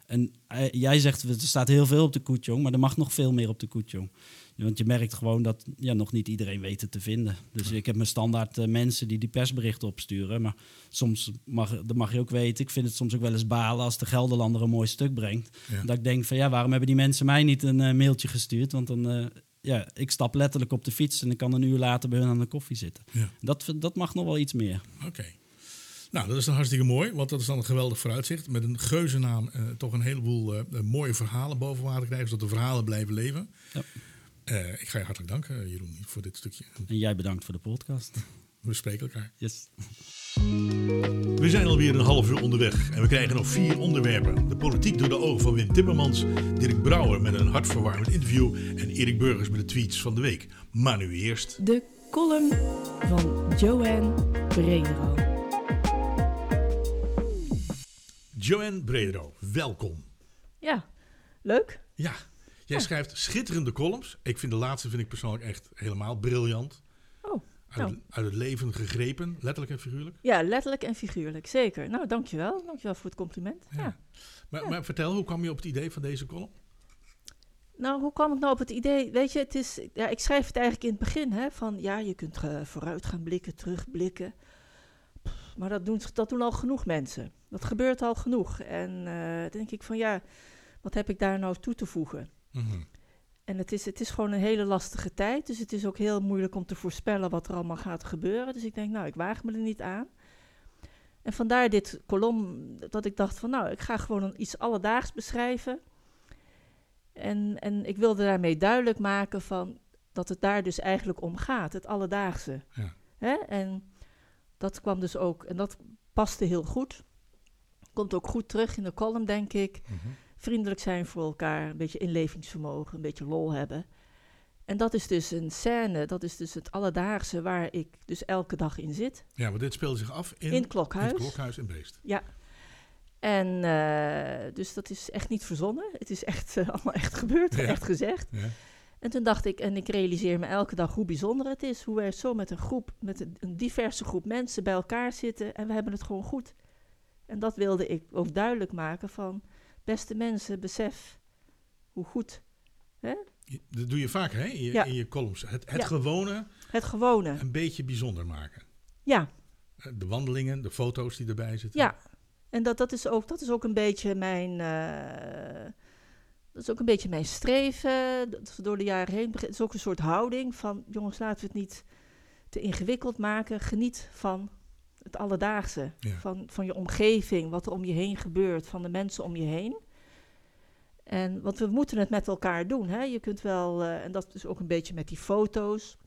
En uh, jij zegt, er staat heel veel op de koetjong, maar er mag nog veel meer op de koetjong. Want je merkt gewoon dat ja, nog niet iedereen weet het te vinden. Dus ik heb mijn standaard uh, mensen die die persberichten opsturen. Maar soms mag, dat mag je ook weten. Ik vind het soms ook wel eens balen als de Gelderlander een mooi stuk brengt. Ja. Dat ik denk van ja, waarom hebben die mensen mij niet een uh, mailtje gestuurd? Want dan, uh, ja, ik stap letterlijk op de fiets en ik kan een uur later bij hun aan de koffie zitten. Ja. Dat, dat mag nog wel iets meer. Oké. Okay. Nou, dat is dan hartstikke mooi, want dat is dan een geweldig vooruitzicht. Met een geuzennaam uh, toch een heleboel uh, mooie verhalen boven water krijgen, zodat de verhalen blijven leven. Ja. Uh, ik ga je hartelijk danken, Jeroen, voor dit stukje. En jij bedankt voor de podcast. We spreken elkaar. Yes. We zijn alweer een half uur onderweg en we krijgen nog vier onderwerpen. De politiek door de ogen van Wim Timmermans, Dirk Brouwer met een hartverwarmend interview en Erik Burgers met de tweets van de week. Maar nu eerst... De column van Joanne Bredero. Joanne Bredero, welkom. Ja, leuk. Ja, jij Ja. schrijft schitterende columns. Ik vind de laatste vind ik persoonlijk echt helemaal briljant. Uit, Nou. uit het leven gegrepen, letterlijk en figuurlijk. ja, letterlijk en figuurlijk, zeker. Nou, dankjewel. Dankjewel voor het compliment. Ja. Ja. Maar, Ja. maar vertel, hoe kwam je op het idee van deze column? Nou, hoe kwam ik nou op het idee? Weet je, het is, ja, ik schrijf het eigenlijk in het begin, hè, van ja, je kunt eh, vooruit gaan blikken, terugblikken. Pff, Maar dat doen, dat doen al genoeg mensen. Dat gebeurt al genoeg. En eh denk ik van ja, wat heb ik daar nou toe te voegen? Mhm. En het is, het is gewoon een hele lastige tijd. Dus het is ook heel moeilijk om te voorspellen wat er allemaal gaat gebeuren. Dus ik denk, nou, ik waag me er niet aan. En vandaar dit kolom dat ik dacht van, nou, ik ga gewoon een, iets alledaags beschrijven. En, en ik wilde daarmee duidelijk maken van dat het daar dus eigenlijk om gaat, het alledaagse. Ja. Hè? En dat kwam dus ook, en dat paste heel goed. Komt ook goed terug in de column, denk ik Mhm. Vriendelijk zijn voor elkaar, een beetje inlevingsvermogen, een beetje lol hebben. En dat is dus een scène, dat is dus het alledaagse waar ik dus elke dag in zit. Ja, want dit speelde zich af in, In het klokhuis. in het klokhuis in Beest. Ja. En eh, dus dat is echt niet verzonnen. Het is echt eh, allemaal echt gebeurd, Ja. echt gezegd. Ja. En toen dacht ik, en ik realiseer me elke dag hoe bijzonder het is. Hoe wij zo met een groep, met een, een diverse groep mensen bij elkaar zitten en we hebben het gewoon goed. En dat wilde ik ook duidelijk maken van, beste mensen, besef hoe goed Je- Dat doe je vaak hè, in je, Ja. in je columns. Het, het Ja. gewone het gewone. een beetje bijzonder maken. Ja, Eh, De wandelingen, de foto's die erbij zitten. Ja, en dat, dat, is ook, dat is ook een beetje mijn. eh, dat is ook een beetje mijn streven. Dat door de jaren heen. Het is ook een soort houding van. Jongens, laten we het niet te ingewikkeld maken. Geniet van het alledaagse. Ja. Van, van je omgeving, wat er om je heen gebeurt, van de mensen om je heen. En, want we moeten het met elkaar doen. Hè? Je kunt wel, eh, en dat is ook een beetje met die foto's.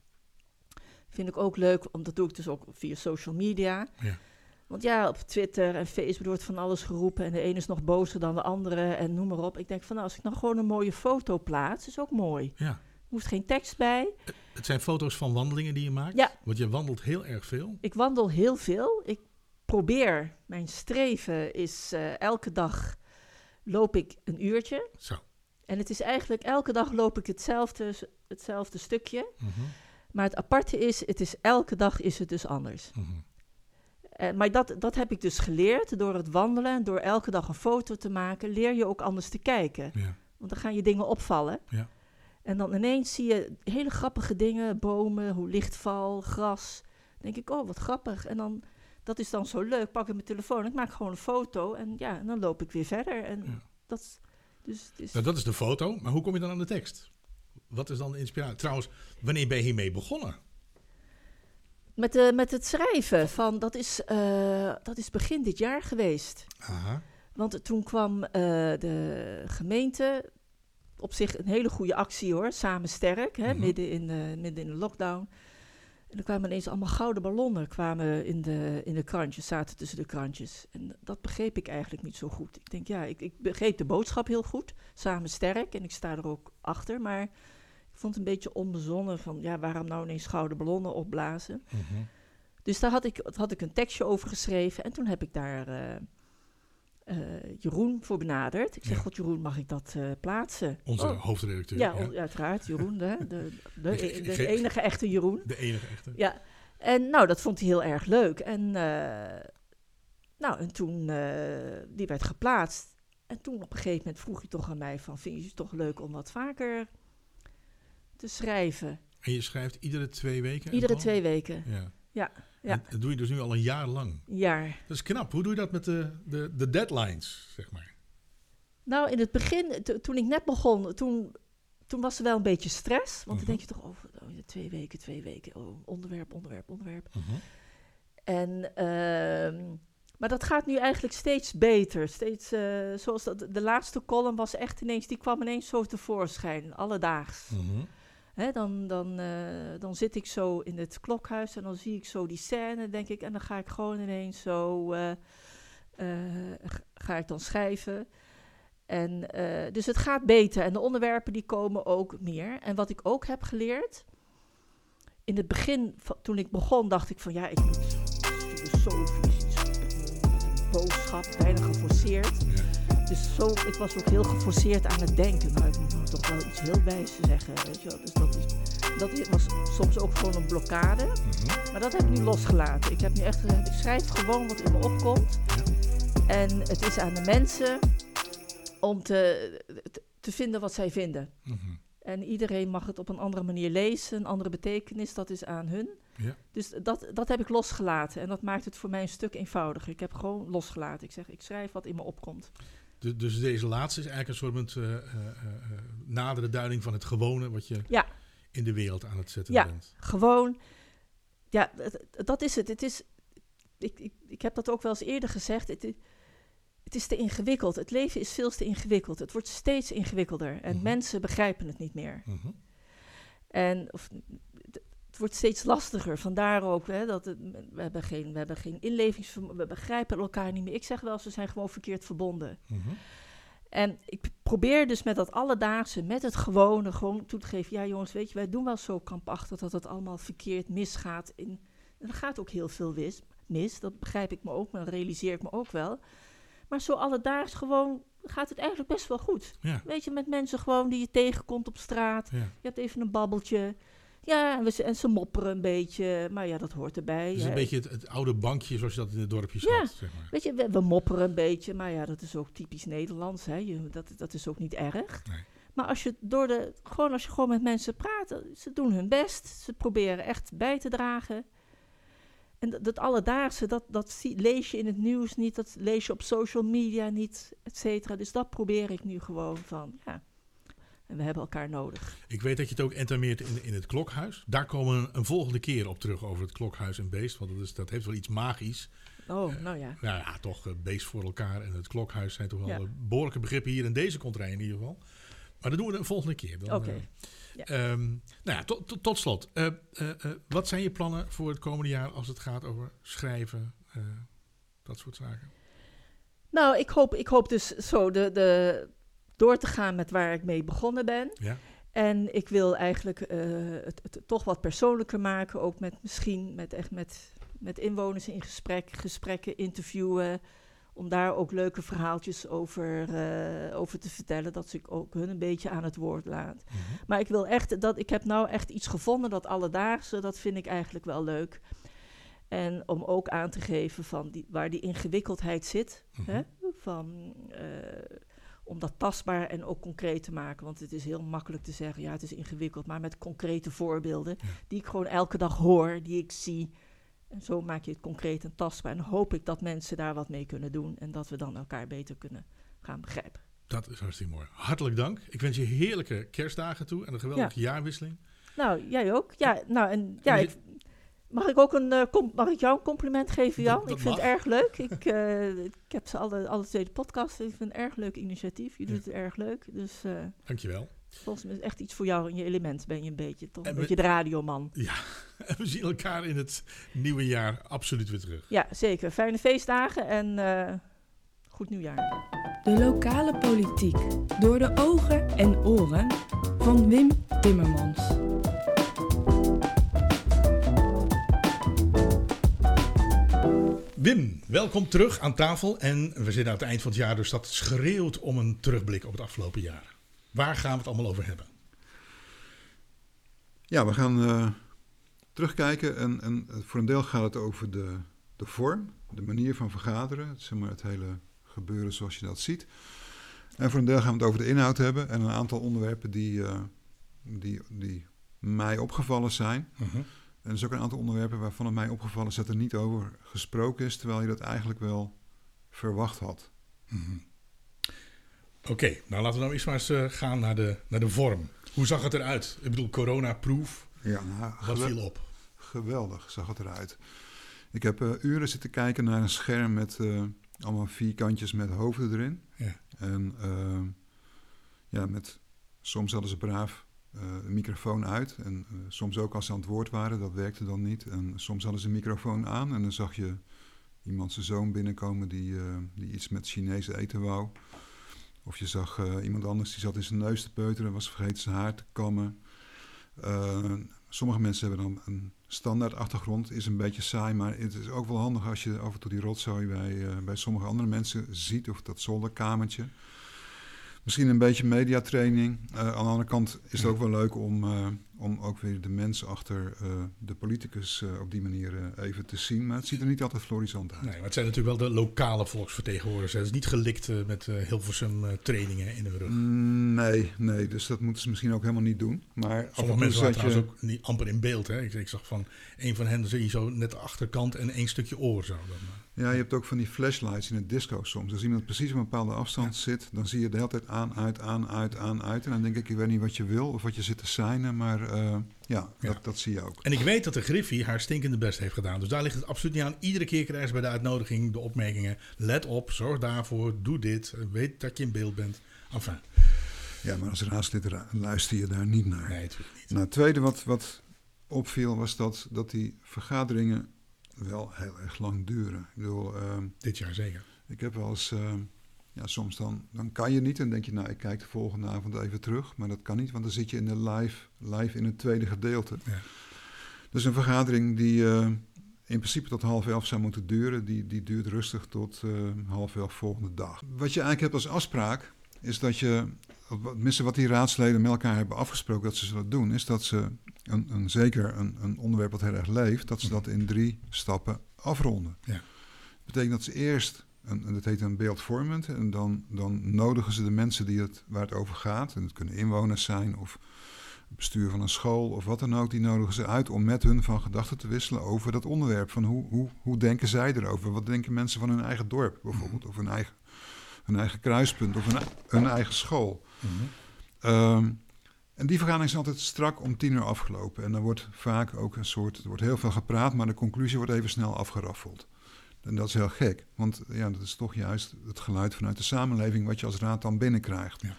Vind ik ook leuk, want dat doe ik dus ook via social media. Ja. Want ja, op Twitter en Facebook wordt van alles geroepen. En de ene is nog bozer dan de andere en noem maar op. Ik denk van, nou, als ik nou gewoon een mooie foto plaats, is ook mooi. Ja. Hoeft geen tekst bij. Het zijn foto's van wandelingen die je maakt. Ja. Want je wandelt heel erg veel. Ik wandel heel veel. Ik probeer, mijn streven is eh, elke dag loop ik een uurtje. Zo. En het is eigenlijk elke dag loop ik hetzelfde, hetzelfde stukje. Mhm, Maar het aparte is, het is elke dag is het dus anders. mhm. Eh, maar dat, dat heb ik dus geleerd door het wandelen en door elke dag een foto te maken, leer je ook anders te kijken. Ja. Want dan gaan je dingen opvallen. Ja. En dan ineens zie je hele grappige dingen, bomen, hoe lichtval, gras. Dan denk ik, oh, wat grappig. En dan, dat is dan zo leuk. Pak ik mijn telefoon, ik maak gewoon een foto en ja, en dan loop ik weer verder. En Ja. dat is, dus het is, Nou, dat is de foto. Maar hoe kom je dan aan de tekst? Wat is dan de inspiratie? Trouwens, wanneer ben je hiermee begonnen? met, de, met het schrijven, van, dat, is, eh, dat is begin dit jaar geweest. Aha. Want toen kwam eh, de gemeente, op zich een hele goede actie hoor, samen sterk, hè, Mhm. midden, in de, midden in de lockdown. En er kwamen ineens allemaal gouden ballonnen kwamen in de, in de krantjes, zaten tussen de krantjes. En dat begreep ik eigenlijk niet zo goed. Ik denk, ja, ik, ik begreep de boodschap heel goed, samen sterk, en ik sta er ook achter. Maar ik vond het een beetje onbezonnen van, ja, waarom nou ineens gouden ballonnen opblazen? Mhm. Dus daar had ik, had ik een tekstje over geschreven. En toen heb ik daar eh, eh, Jeroen voor benaderd. Ik zeg, Ja. god Jeroen, mag ik dat eh, plaatsen? Onze Oh, hoofdredacteur. ja, ja. uiteraard, Jeroen, de, de, de, de enige echte Jeroen. De enige echte. Ja, en nou, dat vond hij heel erg leuk. En, eh, nou, en toen, die werd geplaatst. En toen op een gegeven moment vroeg hij toch aan mij van, vind je het toch leuk om wat vaker te schrijven? En je schrijft iedere twee weken? Iedere twee weken, Ja. Ja, ja. Dat doe je dus nu al een jaar lang. jaar. Dat is knap. Hoe doe je dat met de, de, de deadlines, zeg maar? Nou, in het begin, to- toen ik net begon, toen, toen was er wel een beetje stress. Want Mhm. dan denk je toch over oh, twee weken, twee weken, oh, onderwerp, onderwerp, onderwerp. Mhm. En, ehm, maar dat gaat nu eigenlijk steeds beter. Steeds, eh, zoals dat, de laatste column was echt ineens, die kwam ineens zo tevoorschijn, alledaags. Mhm. Dan, dan, eh, dan zit ik zo in het klokhuis en dan zie ik zo die scène, denk ik. En dan ga ik gewoon ineens zo, eh, eh, ga ik dan schrijven. En, eh, dus het gaat beter en de onderwerpen die komen ook meer. En wat ik ook heb geleerd, in het begin, toen ik begon, dacht ik van ja, ik moet filosofisch, iets boodschap, bijna geforceerd. Dus zo, ik was ook heel geforceerd aan het denken. Nou, ik moet toch wel iets heel wijs zeggen, weet je wel. Dus dat, is, dat was soms ook gewoon een blokkade. Mhm. Maar dat heb ik nu losgelaten. Ik heb nu echt gezegd, ik schrijf gewoon wat in me opkomt. En het is aan de mensen om te, te, te vinden wat zij vinden. Mhm. En iedereen mag het op een andere manier lezen, een andere betekenis, dat is aan hun. Ja. Dus dat, dat heb ik losgelaten en dat maakt het voor mij een stuk eenvoudiger. Ik heb gewoon losgelaten. Ik zeg, ik schrijf wat in me opkomt. Dus, dus deze laatste is eigenlijk een soort uh, uh, uh, nadere duiding van het gewone wat je Ja. in de wereld aan het zetten Ja. bent. Gewoon, ja, dat is het. Het is, ik, ik, ik heb dat ook wel eens eerder gezegd. Het, het is te ingewikkeld. Het leven is veel te ingewikkeld. Het wordt steeds ingewikkelder. En Mhm. mensen begrijpen het niet meer. Mhm. En of, het- wordt steeds lastiger. Vandaar ook, hè, dat het, we, hebben geen, we hebben geen inlevingsvermogen. We begrijpen elkaar niet meer. Ik zeg wel we zijn gewoon verkeerd verbonden. Mhm. En ik probeer dus met dat alledaagse, met het gewone, gewoon toe te geven. Ja, jongens, weet je, wij doen wel zo kampachtig dat het allemaal verkeerd misgaat. In, en er gaat ook heel veel wis, mis, dat begrijp ik me ook, maar dat realiseer ik me ook wel. Maar zo alledaags gewoon gaat het eigenlijk best wel goed. Ja. Weet je, met mensen gewoon die je tegenkomt op straat. Ja. Je hebt even een babbeltje. Ja, en, we, en ze mopperen een beetje. Maar ja, dat hoort erbij. Dus hè. een beetje het, het oude bankje zoals je dat in de dorpjes Ja. had. Zeg maar. Weet je, we, we mopperen een beetje, maar ja, dat is ook typisch Nederlands. Hè? Je, dat, dat is ook niet erg. Nee. Maar als je, door de, gewoon als je gewoon met mensen praat, ze doen hun best. Ze proberen echt bij te dragen. En dat, dat alledaagse, dat, dat zie- lees je in het nieuws niet, dat lees je op social media niet, et cetera. Dus dat probeer ik nu gewoon van, ja, En we hebben elkaar nodig. Ik weet dat je het ook entameert in, in het klokhuis. Daar komen we een volgende keer op terug over het klokhuis en beest. Want dat, is, dat heeft wel iets magisch. Oh, nou ja. Nou ja, toch, eh, beest voor elkaar en het klokhuis zijn toch wel Ja. eh, behoorlijke begrippen hier in deze contrij in ieder geval. Maar dat doen we de volgende keer. Oké. eh, Ja. ehm, nou ja, tot, tot, tot slot. Eh, eh, eh, wat zijn je plannen voor het komende jaar als het gaat over schrijven, eh, dat soort zaken? Nou, ik hoop, ik hoop dus zo de, de, door te gaan met waar ik mee begonnen ben. Ja? En ik wil eigenlijk eh, het, het toch wat persoonlijker maken. Ook met misschien met, echt met, met inwoners in gesprek, gesprekken, interviewen. Om daar ook leuke verhaaltjes over, eh, over te vertellen. Dat ik ook hun een beetje aan het woord laat. Mhm. Maar ik wil echt, dat, ik heb nou echt iets gevonden, dat alledaagse, dat vind ik eigenlijk wel leuk. En om ook aan te geven van die, waar die ingewikkeldheid zit. Mhm. Hè? Van, eh, om dat tastbaar en ook concreet te maken. Want het is heel makkelijk te zeggen, ja, het is ingewikkeld. Maar met concrete voorbeelden, Ja. die ik gewoon elke dag hoor, die ik zie. En zo maak je het concreet en tastbaar. En hoop ik dat mensen daar wat mee kunnen doen. En dat we dan elkaar beter kunnen gaan begrijpen. Dat is hartstikke mooi. Hartelijk dank. Ik wens je heerlijke kerstdagen toe en een geweldige jaarwisseling. Nou, jij ook? Ja, nou, en ja, ik, mag ik ook een, eh, com- mag ik jou een compliment geven, Jan? Dat- dat ik vind mag. het erg leuk. Ik, eh, ik heb ze alle, alle twee de podcast. Ik vind het een erg leuk initiatief. Je Ja. doet het erg leuk. Dus eh, Dankjewel. volgens mij is het echt iets voor jou in je element. Ben je een beetje, toch? En Een we- beetje de radioman. Ja, en we zien elkaar in het nieuwe jaar absoluut weer terug. Ja, zeker. Fijne feestdagen en eh, goed nieuwjaar. De lokale politiek door de ogen en oren van Wim Timmermans. Wim, welkom terug aan tafel. En we zitten aan het eind van het jaar, dus dat schreeuwt om een terugblik op het afgelopen jaar. Waar gaan we het allemaal over hebben? Ja, we gaan eh, terugkijken en, en voor een deel gaat het over de, de vorm, de manier van vergaderen, het, zeg maar, het hele gebeuren zoals je dat ziet. En voor een deel gaan we het over de inhoud hebben en een aantal onderwerpen die, eh, die, die mij opgevallen zijn. En er is ook een aantal onderwerpen waarvan het mij opgevallen is dat er niet over gesproken is, terwijl je dat eigenlijk wel verwacht had. Mhm. Oké, nou laten we nou eerst maar eens eh, gaan naar de, naar de vorm. Hoe zag het eruit? Ik bedoel, corona-proof. Ja, nou, Wat viel op? Geweldig zag het eruit. Ik heb eh, uren zitten kijken naar een scherm met eh, allemaal vierkantjes met hoofden erin. Ja. En ja, met, soms hadden ze braaf een microfoon uit. En eh, soms ook als ze aan het woord waren, dat werkte dan niet. En soms hadden ze een microfoon aan en dan zag je iemand zijn zoon binnenkomen die, eh, die iets met Chinees eten wou. Of je zag eh, iemand anders die zat in zijn neus te peuteren, was vergeten zijn haar te kammen. Eh, sommige mensen hebben dan een standaard achtergrond, is een beetje saai, maar het is ook wel handig als je af en toe die rotzooi bij, eh, bij sommige andere mensen ziet, of dat zolderkamertje. Misschien een beetje mediatraining. Eh, aan de andere kant is het ook wel leuk om, eh, om ook weer de mensen achter eh, de politicus op die manier even te zien. Maar het ziet er niet altijd florissant uit. Nee, maar het zijn natuurlijk wel de lokale volksvertegenwoordigers. Het is niet gelikt met Hilversum trainingen in de rug. Mm, Nee, nee, dus dat moeten ze misschien ook helemaal niet doen. Maar Sommige mensen waren je... trouwens ook niet amper in beeld. Hè? Ik, ik zag van een van hen zie je zo net de achterkant en één stukje oor zo. Dan. Ja, je hebt ook van die flashlights in het disco soms. Als iemand precies op een bepaalde afstand zit, dan zie je de hele tijd aan, uit, aan, uit, aan, uit. En dan denk ik, ik weet niet wat je wil of wat je zit te seinen, maar eh, ja, Ja. Dat, dat zie je ook. En ik weet dat de Griffie haar stinkende best heeft gedaan. Dus daar ligt het absoluut niet aan. Iedere keer krijgen ze bij de uitnodiging de opmerkingen. Let op, zorg daarvoor, doe dit. Weet dat je in beeld bent. Enfin, Ja, maar als raadslid ra- luister je daar niet naar. nee, natuurlijk niet. Nou, het tweede wat, wat opviel was dat, dat die vergaderingen wel heel erg lang duren. Ik bedoel, ehm, Dit jaar zeker. ik heb wel eens, ehm, ja, soms dan, dan kan je niet en denk je, nou, ik kijk de volgende avond even terug. Maar dat kan niet, want dan zit je in de live, live in het tweede gedeelte. Ja. Dus een vergadering die eh, in principe tot half elf zou moeten duren, die, die duurt rustig tot half elf volgende dag. Wat je eigenlijk hebt als afspraak, is dat je, of wat- die raadsleden met elkaar hebben afgesproken dat ze zullen doen, is dat ze een, een, zeker een, een onderwerp wat heel erg leeft, dat ze dat in drie stappen afronden. Ja. Dat betekent dat ze eerst, een, en dat heet een beeldvormend, en dan, dan nodigen ze de mensen die het, waar het over gaat, en het kunnen inwoners zijn of bestuur van een school of wat dan ook, die nodigen ze uit om met hun van gedachten te wisselen over dat onderwerp. Van hoe, hoe, hoe denken zij erover? Wat denken mensen van hun eigen dorp bijvoorbeeld, of hun eigen, hun eigen kruispunt of hun, hun eigen school. Mhm. Ehm, en die vergadering is altijd strak om tien uur afgelopen. En dan wordt vaak ook een soort, er wordt heel veel gepraat, maar de conclusie wordt even snel afgeraffeld. En dat is heel gek, want ja, dat is toch juist het geluid vanuit de samenleving wat je als raad dan binnenkrijgt. Ja.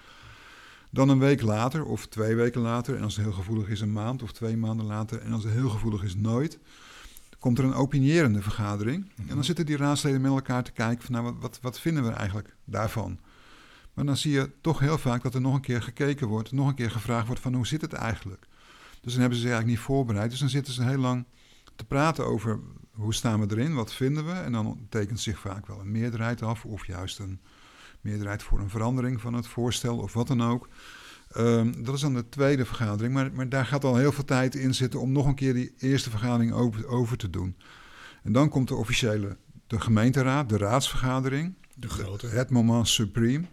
Dan een week later of twee weken later, en als het heel gevoelig is een maand of twee maanden later, en als het heel gevoelig is nooit, komt er een opinierende vergadering. En dan zitten die raadsleden met elkaar te kijken van nou, wat, wat, wat vinden we eigenlijk daarvan? Maar dan zie je toch heel vaak dat er nog een keer gekeken wordt, nog een keer gevraagd wordt van hoe zit het eigenlijk? Dus dan hebben ze zich eigenlijk niet voorbereid. Dus dan zitten ze heel lang te praten over hoe staan we erin, wat vinden we? En dan tekent zich vaak wel een meerderheid af, of juist een meerderheid voor een verandering van het voorstel, of wat dan ook. Ehm, dat is dan de tweede vergadering, maar, maar daar gaat al heel veel tijd in zitten om nog een keer die eerste vergadering over, over te doen. En dan komt de officiële, de gemeenteraad, de raadsvergadering. De grote. Het moment supreme.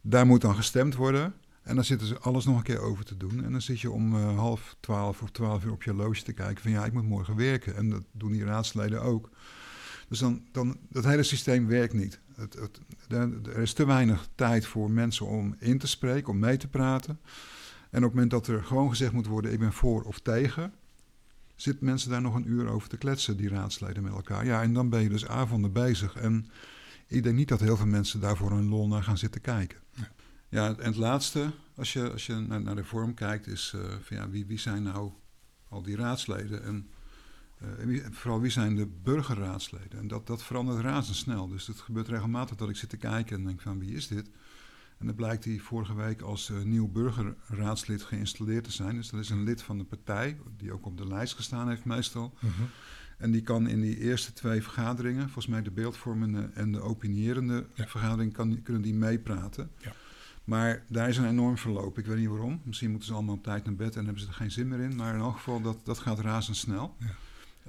Daar moet dan gestemd worden. En dan zitten ze alles nog een keer over te doen. En dan zit je om eh, half twaalf of twaalf uur op je horloge te kijken van ja, ik moet morgen werken. En dat doen die raadsleden ook. Dus dan, dan dat hele systeem werkt niet. Het, het, er is te weinig tijd voor mensen om in te spreken, om mee te praten. En op het moment dat er gewoon gezegd moet worden, ik ben voor of tegen, zitten mensen daar nog een uur over te kletsen, die raadsleden met elkaar. Ja, en dan ben je dus avonden bezig. En ik denk niet dat heel veel mensen daarvoor een lol naar gaan zitten kijken. Ja, ja en het laatste, als je, als je naar, naar de vorm kijkt, is uh, van ja, wie, wie zijn nou al die raadsleden? En uh, wie, vooral wie zijn de burgerraadsleden? En dat, dat verandert razendsnel. Dus het gebeurt regelmatig dat ik zit te kijken en denk van wie is dit? En dan blijkt hij vorige week als uh, nieuw burgerraadslid geïnstalleerd te zijn. Dus dat is een lid van de partij, die ook op de lijst gestaan heeft meestal. Mhm. En die kan in die eerste twee vergaderingen, volgens mij de beeldvormende en de opinierende Ja. vergadering, kan, kunnen die meepraten. Ja. Maar daar is een enorm verloop. Ik weet niet waarom. Misschien moeten ze allemaal op tijd naar bed en hebben ze er geen zin meer in. Maar in elk geval, dat, dat gaat razendsnel. Ja.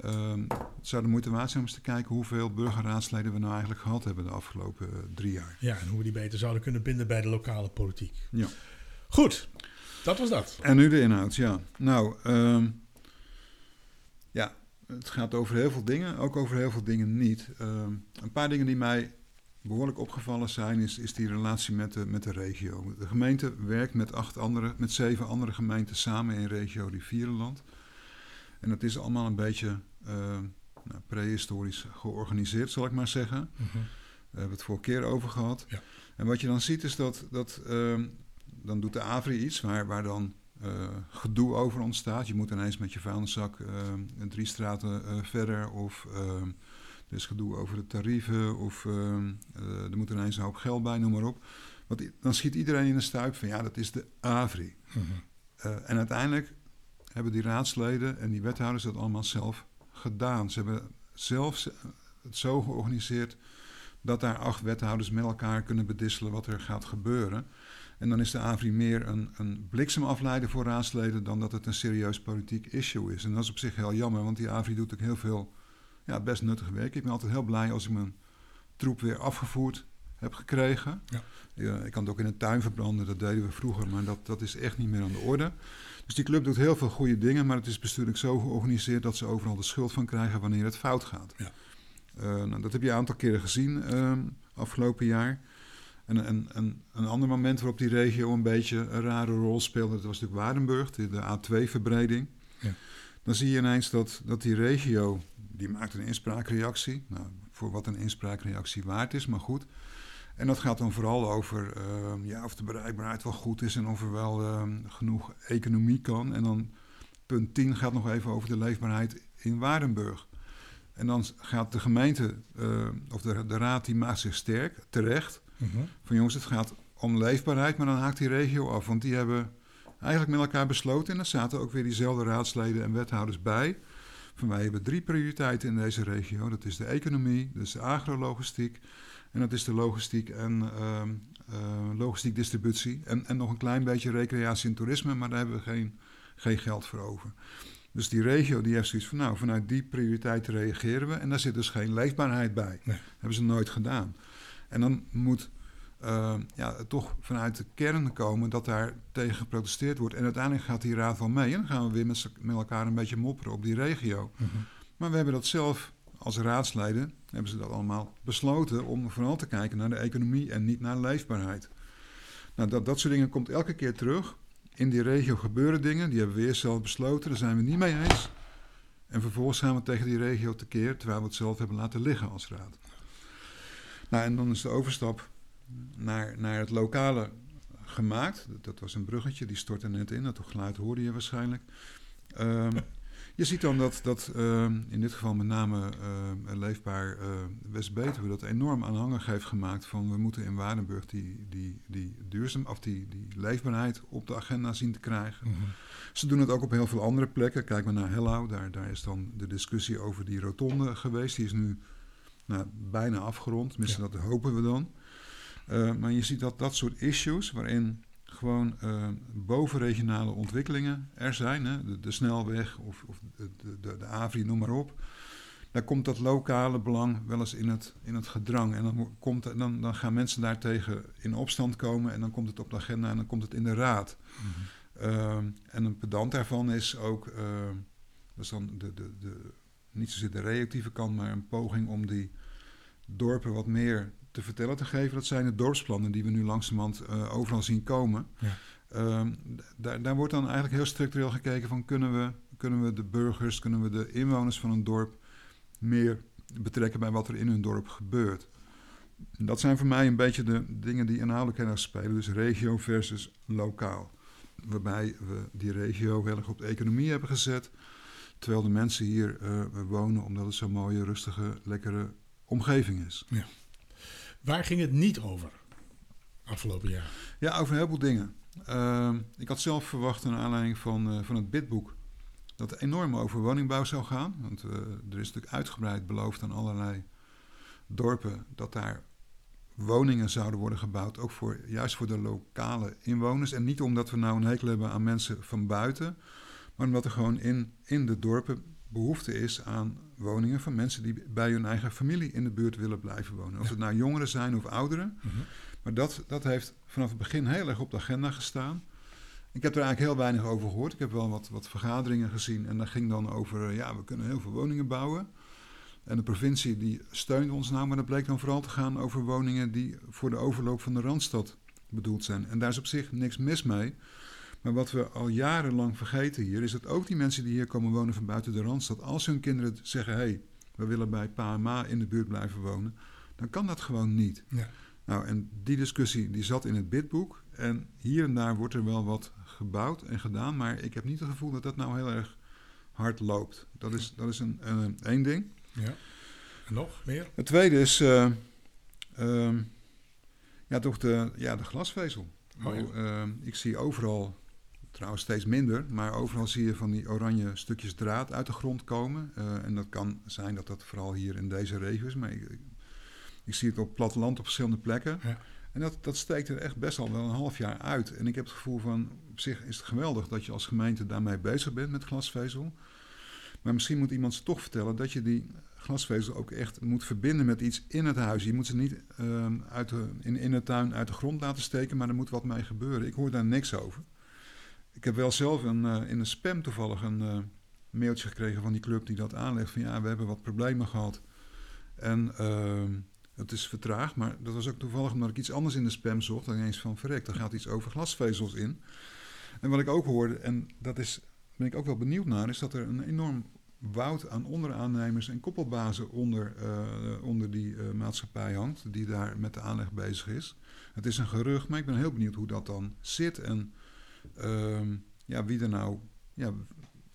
Ehm, het zou de moeite waard zijn om eens te kijken hoeveel burgerraadsleden we nou eigenlijk gehad hebben de afgelopen eh, drie jaar. Ja, en hoe we die beter zouden kunnen binden bij de lokale politiek. Ja. Goed, dat was dat. En nu de inhoud, ja. Nou, ehm, het gaat over heel veel dingen, ook over heel veel dingen niet. Ehm, een paar dingen die mij behoorlijk opgevallen zijn, is, is die relatie met de, met de regio. De gemeente werkt met, acht andere, met zeven andere gemeenten samen in regio Rivierenland. En dat is allemaal een beetje ehm, nou, prehistorisch georganiseerd, zal ik maar zeggen. Daar hebben we het vorige keer over gehad. Ja. En wat je dan ziet is dat, dat ehm, dan doet de AVRI iets waar, waar dan eh, gedoe over ontstaat. Je moet ineens met je vuilniszak ehm, drie straten eh, verder of er is gedoe over de tarieven of eh, er moet ineens een hoop geld bij, noem maar op. Want dan schiet iedereen in de stuip van ja, dat is de AVRI. Mhm. Eh, en uiteindelijk hebben die raadsleden en die wethouders dat allemaal zelf gedaan. Ze hebben zelf het zo georganiseerd dat daar acht wethouders met elkaar kunnen bedisselen wat er gaat gebeuren. En dan is de AVRI meer een, een bliksemafleider voor raadsleden dan dat het een serieus politiek issue is. En dat is op zich heel jammer, want die AVRI doet ook heel veel ja, best nuttig werk. Ik ben altijd heel blij als ik mijn troep weer afgevoerd heb gekregen. Ja. Ja, ik kan het ook in een tuin verbranden, dat deden we vroeger, maar dat, dat is echt niet meer aan de orde. Dus die club doet heel veel goede dingen, maar het is bestuurlijk zo georganiseerd dat ze overal de schuld van krijgen wanneer het fout gaat. Ja. Eh, nou, dat heb je een aantal keren gezien ehm, afgelopen jaar. En, en, en een ander moment waarop die regio een beetje een rare rol speelde, dat was natuurlijk Waardenburg, de, de A2-verbreding. Ja. Dan zie je ineens dat, dat die regio, die maakt een inspraakreactie. Nou, voor wat een inspraakreactie waard is, maar goed. En dat gaat dan vooral over ehm, ja, of de bereikbaarheid wel goed is en of er wel ehm, genoeg economie kan. En dan punt 10 gaat nog even over de leefbaarheid in Waardenburg. En dan gaat de gemeente, eh, of de, de raad, die maakt zich sterk, terecht. Mhm. Van jongens, het gaat om leefbaarheid, maar dan haakt die regio af. Want die hebben eigenlijk met elkaar besloten, en daar zaten ook weer diezelfde raadsleden en wethouders bij. Van wij hebben drie prioriteiten in deze regio. Dat is de economie, dat is de agrologistiek en dat is de logistiek en eh, logistiek distributie. En, en nog een klein beetje recreatie en toerisme, maar daar hebben we geen, geen geld voor over. Dus die regio die heeft zoiets van, nou, vanuit die prioriteiten reageren we. En daar zit dus geen leefbaarheid bij. Nee. hebben ze nooit gedaan. En dan moet eh, ja, het toch vanuit de kern komen dat daar tegen geprotesteerd wordt. En uiteindelijk gaat die raad wel mee. En dan gaan we weer met elkaar een beetje mopperen op die regio. Mhm. Maar we hebben dat zelf als raadsleden, hebben ze dat allemaal besloten om vooral te kijken naar de economie en niet naar leefbaarheid. Nou, dat, dat soort dingen komt elke keer terug. In die regio gebeuren dingen, die hebben we eerst zelf besloten, daar zijn we niet mee eens. En vervolgens gaan we tegen die regio tekeer, terwijl we het zelf hebben laten liggen als raad. Nou, en dan is de overstap naar, naar het lokale gemaakt. Dat, dat was een bruggetje, die stortte net in. Dat geluid hoorde je waarschijnlijk. Ehm, je ziet dan dat, dat ehm, in dit geval met name uh, Leefbaar uh, West-Betuwe... dat enorm aanhangig heeft gemaakt van... we moeten in Waardenburg die, die, die, duurzaam, of die, die leefbaarheid op de agenda zien te krijgen. Mhm. Ze doen het ook op heel veel andere plekken. Kijk maar naar Hellau, daar, daar is dan de discussie over die rotonde geweest. Die is nu nou, bijna afgerond, tenminste Ja. dat hopen we dan. Uh, maar je ziet dat dat soort issues, waarin gewoon uh, bovenregionale ontwikkelingen er zijn, hè, de, de snelweg of, of de, de, de, AVRI, noem maar op. Daar komt dat lokale belang wel eens in het, in het gedrang. En dan, komt, dan, dan gaan mensen daartegen in opstand komen en dan komt het op de agenda en dan komt het in de raad. Ehm, en een pedant daarvan is ook, ehm, dat is dan de, de, de, niet zozeer de reactieve kant, maar een poging om die dorpen wat meer te vertellen te geven. Dat zijn de dorpsplannen die we nu langzamerhand eh overal zien komen. Ja. Ehm, daar, daar wordt dan eigenlijk heel structureel gekeken van kunnen we, kunnen we de burgers, kunnen we de inwoners van een dorp meer betrekken bij wat er in hun dorp gebeurt. Dat zijn voor mij een beetje de dingen die inhoudelijk heel erg spelen. Dus regio versus lokaal. Waarbij we die regio heel erg op de economie hebben gezet. Terwijl de mensen hier eh, wonen omdat het zo'n mooie, rustige, lekkere omgeving is. Waar ging het niet over afgelopen jaar? Ja, over een heleboel dingen. Ehm, ik had zelf verwacht, naar aanleiding van, eh, van het bidboek, dat het enorm over woningbouw zou gaan. Want eh, er is natuurlijk uitgebreid beloofd aan allerlei dorpen dat daar woningen zouden worden gebouwd, ook voor, juist voor de lokale inwoners. En niet omdat we nou een hekel hebben aan mensen van buiten, maar omdat er gewoon in, in de dorpen behoefte is aan woningen van mensen die bij hun eigen familie in de buurt willen blijven wonen. Of het nou jongeren zijn of ouderen. Mhm. Maar dat, dat heeft vanaf het begin heel erg op de agenda gestaan. Ik heb er eigenlijk heel weinig over gehoord. Ik heb wel wat, wat vergaderingen gezien en dat ging dan over, eh, ja, we kunnen heel veel woningen bouwen. En de provincie die steunt ons nou, maar dat bleek dan vooral te gaan over woningen die voor de overloop van de Randstad bedoeld zijn. En daar is op zich niks mis mee. Maar wat we al jarenlang vergeten hier, is dat ook die mensen die hier komen wonen van buiten de Randstad, als hun kinderen zeggen, hé, hey, we willen bij pa en ma in de buurt blijven wonen, dan kan dat gewoon niet. Ja. Nou, en die discussie die zat in het bidboek. En hier en daar wordt er wel wat gebouwd en gedaan. Maar ik heb niet het gevoel dat dat nou heel erg hard loopt. Dat is, dat is een, een, één ding. Ja. En nog meer? Het tweede is eh, ehm, ja, toch de, ja, de glasvezel. Oh, ja. Nou, ehm, ik zie overal, trouwens steeds minder, maar overal zie je van die oranje stukjes draad uit de grond komen. Eh, en dat kan zijn dat dat vooral hier in deze regio is, maar ik, ik, ik zie het op platteland op verschillende plekken. Ja. En dat, dat steekt er echt best al wel een half jaar uit. En ik heb het gevoel van, op zich is het geweldig dat je als gemeente daarmee bezig bent met glasvezel. Maar misschien moet iemand ze toch vertellen dat je die glasvezel ook echt moet verbinden met iets in het huis. Je moet ze niet ehm, uit de, in, in de tuin uit de grond laten steken, maar er moet wat mee gebeuren. Ik hoor daar niks over. Ik heb wel zelf een, eh, in een spam toevallig een eh, mailtje gekregen van die club die dat aanlegt. Van ja, we hebben wat problemen gehad. En ehm, het is vertraagd, maar dat was ook toevallig omdat ik iets anders in de spam zocht. Dan ineens van verrek, daar gaat iets over glasvezels in. En wat ik ook hoorde, en dat is, ben ik ook wel benieuwd naar, is dat er een enorm woud aan onderaannemers en koppelbazen onder, eh, onder die maatschappij hangt, die daar met de aanleg bezig is. Het is een gerucht, maar ik ben heel benieuwd hoe dat dan zit en ehm, ja, wie er nou, ja,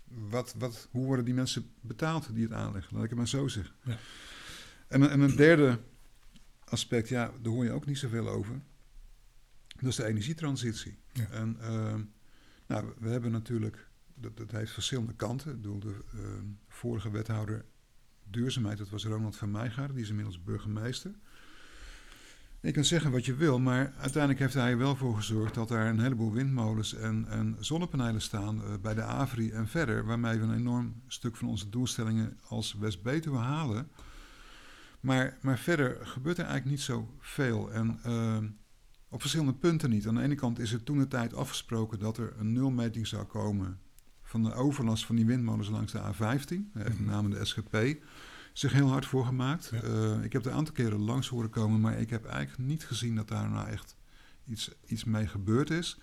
wat, wat, hoe worden die mensen betaald die het aanleggen, laat ik het maar zo zeggen. Ja. En, en een derde aspect, ja, daar hoor je ook niet zoveel over. Dat is de energietransitie. Ja. En ehm, nou, we hebben natuurlijk, dat, dat heeft verschillende kanten. Ik bedoel, de ehm, vorige wethouder duurzaamheid, dat was Ronald van Meijgaard, die is inmiddels burgemeester. Je kunt zeggen wat je wil, maar uiteindelijk heeft hij er wel voor gezorgd dat er een heleboel windmolens en, en zonnepanelen staan eh, bij de Avri en verder, waarmee we een enorm stuk van onze doelstellingen als West-Betuwe halen. Maar, maar verder gebeurt er eigenlijk niet zoveel. En ehm, op verschillende punten niet. Aan de ene kant is er toen de tijd afgesproken dat er een nulmeting zou komen van de overlast van die windmolens langs de A15. Daar heeft met name de SGP zich heel hard voor gemaakt. Ja. Eh, ik heb er een aantal keren langs horen komen, maar ik heb eigenlijk niet gezien dat daar nou echt iets, iets mee gebeurd is.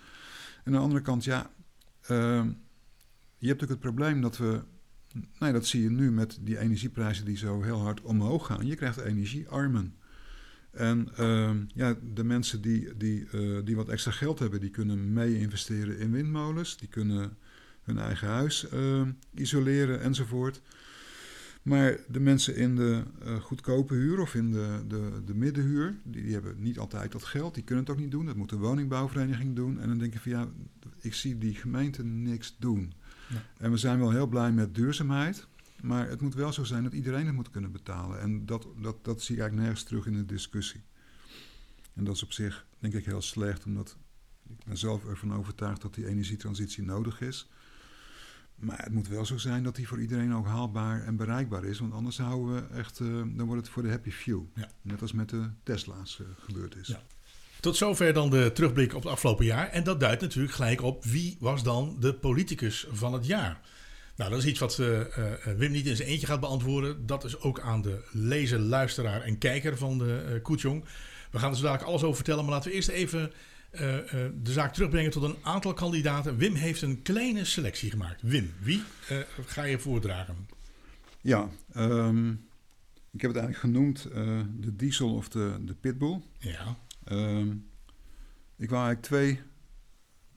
En aan de andere kant, ja, ehm, je hebt natuurlijk het probleem dat we, nee, dat zie je nu met die energieprijzen die zo heel hard omhoog gaan. Je krijgt energiearmen. En ehm, ja, de mensen die, die, eh, die wat extra geld hebben, die kunnen mee investeren in windmolens. Die kunnen hun eigen huis ehm, isoleren enzovoort. Maar de mensen in de uh, goedkope huur of in de, de, de middenhuur, die, die, hebben niet altijd dat geld. Die kunnen het ook niet doen. Dat moet de woningbouwvereniging doen. En dan denk je van ja, ik zie die gemeente niks doen. Ja. En we zijn wel heel blij met duurzaamheid. Maar het moet wel zo zijn dat iedereen het moet kunnen betalen. En dat, dat, dat zie ik eigenlijk nergens terug in de discussie. En dat is op zich, denk ik, heel slecht, omdat ik ben zelf ervan overtuigd dat die energietransitie nodig is. Maar het moet wel zo zijn dat die voor iedereen ook haalbaar en bereikbaar is. Want anders houden we echt, uh, dan wordt het voor de happy few. Ja. Net als met de Tesla's uh, gebeurd is. Ja. Tot zover dan de terugblik op het afgelopen jaar. En dat duidt natuurlijk gelijk op wie was dan de politicus van het jaar. Nou, dat is iets wat uh, Wim niet in zijn eentje gaat beantwoorden. Dat is ook aan de lezer, luisteraar en kijker van de uh, Koetjong. We gaan er zo dadelijk alles over vertellen. Maar laten we eerst even de zaak terugbrengen tot een aantal kandidaten. Wim heeft een kleine selectie gemaakt. Wim, wie ga je voordragen? Ja, um, ik heb het eigenlijk genoemd de diesel of de, de pitbull. Ja. Um, ik wou eigenlijk twee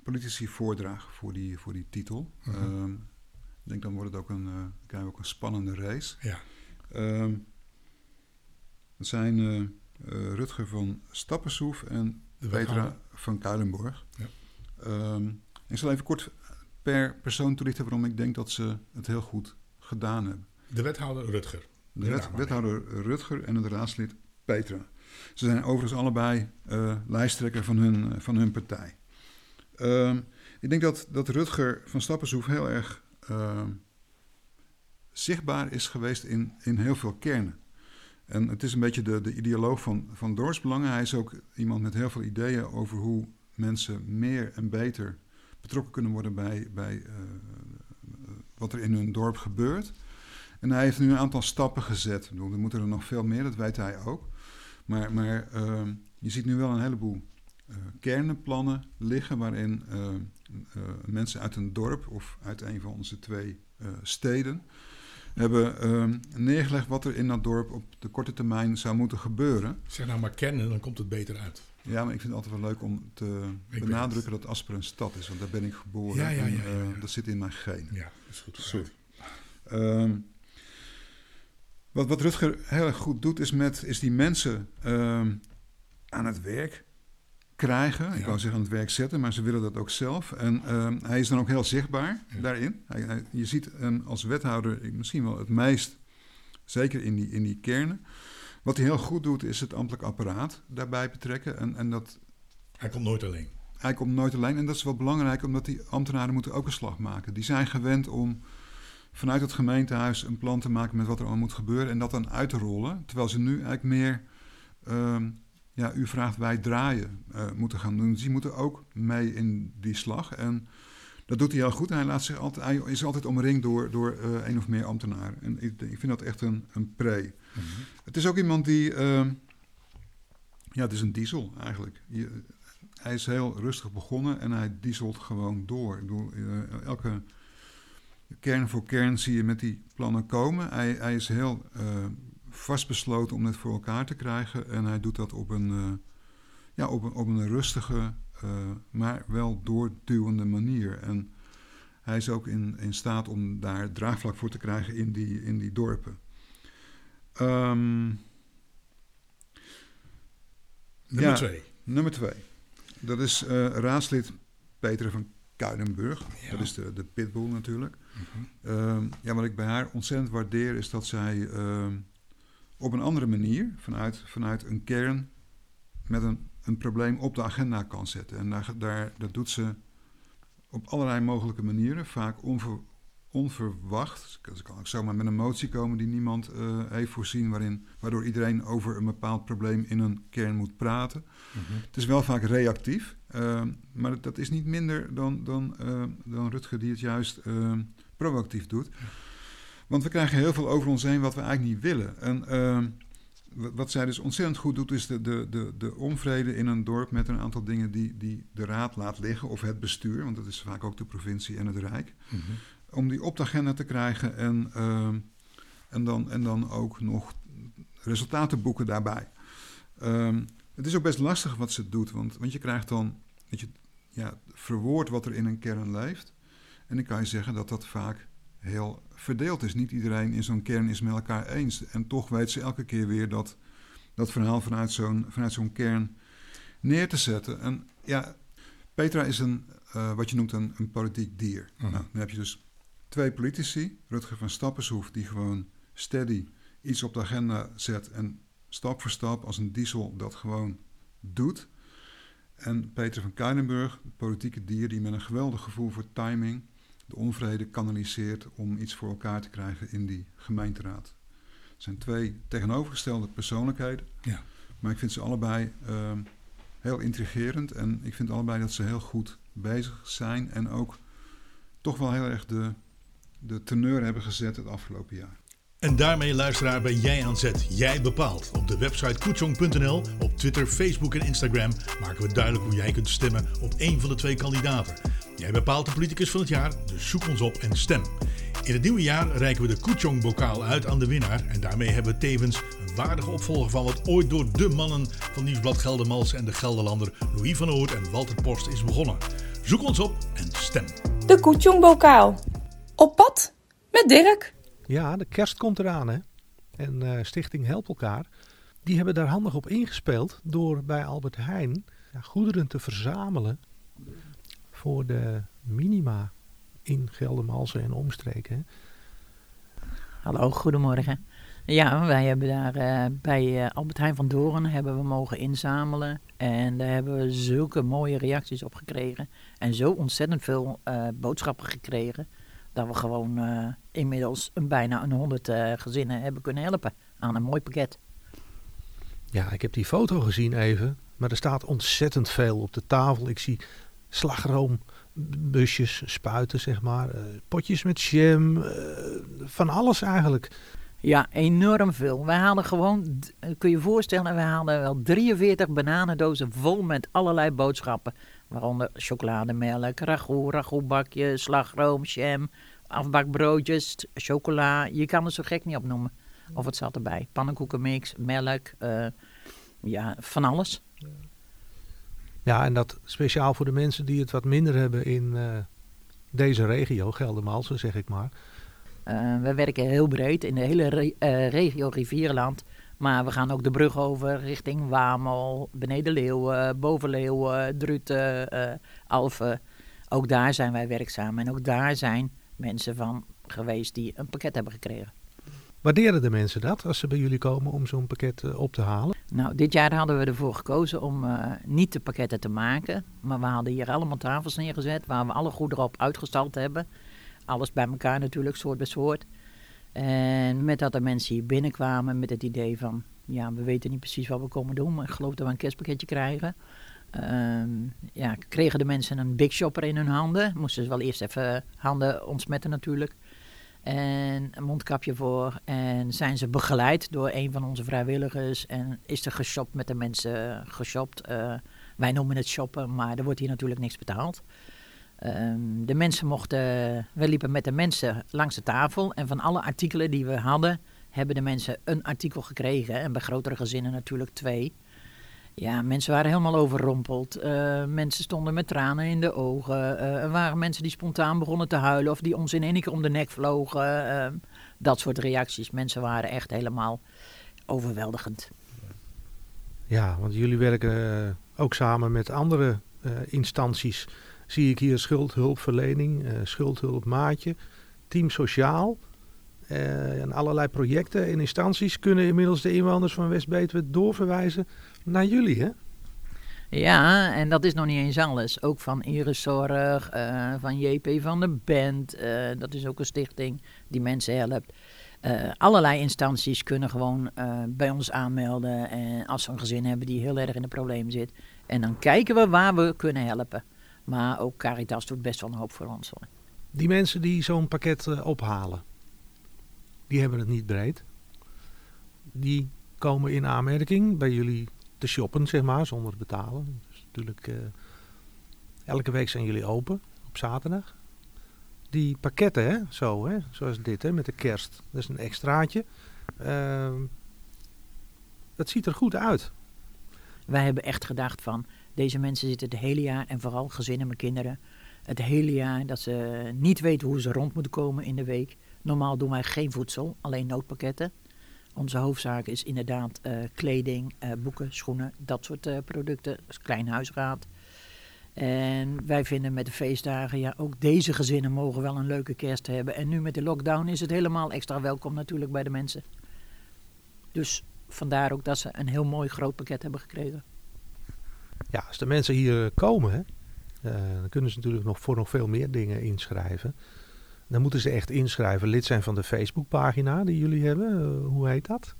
politici voordragen voor die, voor die titel. Uh -huh. um, ik denk dan wordt het ook een, uh, krijgen we ook een spannende race. Ja. Um, dat zijn uh, Rutger van Stappensoef en Petra van Kuilenborg. Ja. Um, ik zal even kort per persoon toelichten waarom ik denk dat ze het heel goed gedaan hebben. De wethouder Rutger. De wet, wethouder Rutger en het raadslid Petra. Ze zijn overigens allebei lijsttrekker van hun, van hun partij. Um, ik denk dat, dat Rutger van Stappensoef heel erg uh, zichtbaar is geweest in, in heel veel kernen. En het is een beetje de, de ideoloog van, van dorpsbelangen. Hij is ook iemand met heel veel ideeën over hoe mensen meer en beter betrokken kunnen worden bij, bij uh, wat er in hun dorp gebeurt. En hij heeft nu een aantal stappen gezet. Ik bedoel, er moeten er nog veel meer, dat weet hij ook. Maar, maar uh, je ziet nu wel een heleboel uh, kernenplannen liggen waarin uh, mensen uit een dorp of uit een van onze twee steden hebben ehm, neergelegd wat er in dat dorp op de korte termijn zou moeten gebeuren. Zeg nou maar kennen, dan komt het beter uit. Ja, maar ik vind het altijd wel leuk om te ik benadrukken dat Asper een stad is, want daar ben ik geboren. Ja, ja, ja, en, dat zit in mijn genen. Ja, dat is goed. Sorry. Um, wat, wat Rutger heel erg goed doet, is, met, is die mensen um, aan het werk krijgen. Ja. Ik wou zeggen aan het werk zetten, maar ze willen dat ook zelf. En uh, hij is dan ook heel zichtbaar ja. daarin. Hij, hij, je ziet hem als wethouder misschien wel het meest, zeker in die, in die kernen. Wat hij heel goed doet, is het ambtelijk apparaat daarbij betrekken. En, en dat, hij komt nooit alleen. Hij komt nooit alleen. En dat is wel belangrijk, omdat die ambtenaren moeten ook een slag maken. Die zijn gewend om vanuit het gemeentehuis een plan te maken met wat er allemaal moet gebeuren. En dat dan uit te rollen. Terwijl ze nu eigenlijk meer... Um, ja, u vraagt wij draaien uh, moeten gaan doen. Dus die moeten ook mee in die slag. En dat doet hij heel goed. En hij, laat zich altijd, hij is altijd omringd door, door uh, één of meer ambtenaren. En ik, ik vind dat echt een, een pre. Mm -hmm. Het is ook iemand die... Uh, ja, het is een diesel eigenlijk. Je, hij is heel rustig begonnen en hij dieselt gewoon door. Ik bedoel, uh, elke kern voor kern zie je met die plannen komen. Hij, hij is heel vastbesloten om het voor elkaar te krijgen. En hij doet dat op een, uh, ja, op een, op een rustige, uh, maar wel doorduwende manier. En hij is ook in, in staat om daar draagvlak voor te krijgen in die, in die dorpen. Um, nummer ja, twee. Nummer twee. Dat is uh, raadslid Peter van Kuidenburg. Ja. Dat is de, de pitbull natuurlijk. Mm -hmm. um, ja, wat ik bij haar ontzettend waardeer is dat zij... Uh, op een andere manier, vanuit, vanuit een kern, met een, een probleem op de agenda kan zetten. En daar, daar, dat doet ze op allerlei mogelijke manieren, vaak onver, onverwacht. Ze kan ook zomaar met een motie komen die niemand uh, heeft voorzien, waarin, waardoor iedereen over een bepaald probleem in een kern moet praten. Mm-hmm. Het is wel vaak reactief, uh, maar dat is niet minder dan, dan, uh, dan Rutger die het juist proactief doet. Want we krijgen heel veel over ons heen wat we eigenlijk niet willen. En uh, wat zij dus ontzettend goed doet, is de, de, de, de onvrede in een dorp met een aantal dingen die, die de raad laat liggen, of het bestuur, want dat is vaak ook de provincie en het Rijk, om die op de agenda te krijgen en, ehm, en, dan, en dan ook nog resultaten boeken daarbij. Ehm, het is ook best lastig wat ze doet, want, want je krijgt dan, weet je, ja, verwoord wat er in een kern leeft. En dan kan je zeggen dat dat vaak heel verdeeld is. Niet iedereen in zo'n kern is met elkaar eens. En toch weet ze elke keer weer dat, dat verhaal vanuit zo'n, vanuit zo'n kern neer te zetten. En ja, Petra is een, eh, wat je noemt een, een politiek dier. Mhm. Nou, dan heb je dus twee politici, Rutger van Stappershoef, die gewoon steady iets op de agenda zet en stap voor stap als een diesel dat gewoon doet. En Peter van Kuilenburg, het politieke dier die met een geweldig gevoel voor timing de onvrede kanaliseert om iets voor elkaar te krijgen in die gemeenteraad. Het zijn twee tegenovergestelde persoonlijkheden, Ja. maar ik vind ze allebei ehm, heel intrigerend en ik vind allebei dat ze heel goed bezig zijn en ook toch wel heel erg de, de teneur hebben gezet het afgelopen jaar. En daarmee, luisteraar, ben jij aan zet. Jij bepaalt. Op de website koetsjong.nl, op Twitter, Facebook en Instagram maken we duidelijk hoe jij kunt stemmen op één van de twee kandidaten. Jij bepaalt de politicus van het jaar, dus zoek ons op en stem. In het nieuwe jaar reiken we de Koetjong-bokaal uit aan de winnaar. En daarmee hebben we tevens een waardige opvolger van wat ooit door de mannen van Nieuwsblad Geldermals en de Gelderlander Louis van Oort en Walter Post is begonnen. Zoek ons op en stem. De Koetjongbokaal. Op pad met Dirk. Ja, de kerst komt eraan hè. En eh, Stichting Help Elkaar, die hebben daar handig op ingespeeld door bij Albert Heijn ja, goederen te verzamelen voor de minima in Geldermalsen en omstreken. Hallo, goedemorgen. Ja, wij hebben daar eh, bij eh, Albert Heijn van Doorn hebben we mogen inzamelen. En daar hebben we zulke mooie reacties op gekregen. En zo ontzettend veel eh, boodschappen gekregen. Dat we gewoon inmiddels een, bijna een honderd gezinnen hebben kunnen helpen aan een mooi pakket. Ja, ik heb die foto gezien even, maar er staat ontzettend veel op de tafel. Ik zie slagroombusjes, spuiten zeg maar, eh, potjes met jam, eh, van alles eigenlijk. Ja, enorm veel. Wij hadden gewoon, kun je je voorstellen, wij hadden wel 43 bananendozen vol met allerlei boodschappen. Waaronder chocolademelk, ragout, ragoutbakje, slagroom, jam, afbakbroodjes, chocola. Je kan het zo gek niet opnoemen. Of het zat erbij. Pannenkoekenmix, melk, eh, ja, van alles. Ja, en dat speciaal voor de mensen die het wat minder hebben in eh, deze regio, Geldermalsen zeg ik maar. Eh, we werken heel breed in de hele eh, regio Rivierenland. Maar we gaan ook de brug over richting Wamel, Beneden Leeuwen, Boven Leeuwen, Druten, Alphen. Ook daar zijn wij werkzaam. En ook daar zijn mensen van geweest die een pakket hebben gekregen. Waarderen de mensen dat als ze bij jullie komen om zo'n pakket eh, op te halen? Nou, dit jaar hadden we ervoor gekozen om eh, niet de pakketten te maken. Maar we hadden hier allemaal tafels neergezet waar we alle goederen op uitgestald hebben. Alles bij elkaar natuurlijk, soort bij soort. En met dat de mensen hier binnenkwamen met het idee van... Ja, we weten niet precies wat we komen doen, maar ik geloof dat we een kerstpakketje krijgen. Ehm, ja, kregen de mensen een big shopper in hun handen. Moesten ze wel eerst even handen ontsmetten natuurlijk. En een mondkapje voor. En zijn ze begeleid door een van onze vrijwilligers. En is er geshopt met de mensen geshopt. Eh, wij noemen het shoppen, maar er wordt hier natuurlijk niks betaald. Ehm, de mensen mochten, we liepen met de mensen langs de tafel. En van alle artikelen die we hadden, hebben de mensen een artikel gekregen. En bij grotere gezinnen natuurlijk twee. Ja, mensen waren helemaal overrompeld. Eh, mensen stonden met tranen in de ogen. Eh, er waren mensen die spontaan begonnen te huilen of die ons in één keer om de nek vlogen. Eh, dat soort reacties. Mensen waren echt helemaal overweldigend. Ja, want jullie werken eh, ook samen met andere instanties. Zie ik hier schuldhulpverlening, eh schuldhulp maatje, team sociaal. en allerlei projecten en instanties kunnen inmiddels de inwoners van West-Betuwe doorverwijzen naar jullie, hè? Ja, en dat is nog niet eens alles. Ook van Iriszorg, eh van JP van de Band. eh, dat is ook een stichting die mensen helpt. Eh, allerlei instanties kunnen gewoon bij ons aanmelden. En als ze een gezin hebben die heel erg in de problemen zit. En dan kijken we waar we kunnen helpen. Maar ook Caritas doet best wel een hoop voor ons. Hoor. Die mensen die zo'n pakket ophalen, die hebben het niet breed. Die komen in aanmerking bij jullie te shoppen, zeg maar, zonder betalen. Dus natuurlijk, eh, elke week zijn jullie open op zaterdag. Die pakketten, hè, zo, hè, zoals dit, hè, met de kerst. Dat is een extraatje. Ehm, dat ziet er goed uit. Wij hebben echt gedacht van, deze mensen zitten het hele jaar, en vooral gezinnen met kinderen, het hele jaar dat ze niet weten hoe ze rond moeten komen in de week. Normaal doen wij geen voedsel, alleen noodpakketten. Onze hoofdzaak is inderdaad eh, kleding, eh, boeken, schoenen, dat soort uh, producten. Klein huisraad. En wij vinden met de feestdagen, ja, ook deze gezinnen mogen wel een leuke kerst hebben. En nu met de lockdown is het helemaal extra welkom natuurlijk bij de mensen. Dus vandaar ook dat ze een heel mooi groot pakket hebben gekregen. Ja, als de mensen hier komen, dan kunnen ze natuurlijk nog voor nog veel meer dingen inschrijven. Dan moeten ze echt inschrijven, lid zijn van de Facebookpagina die jullie hebben. Uh, hoe heet dat?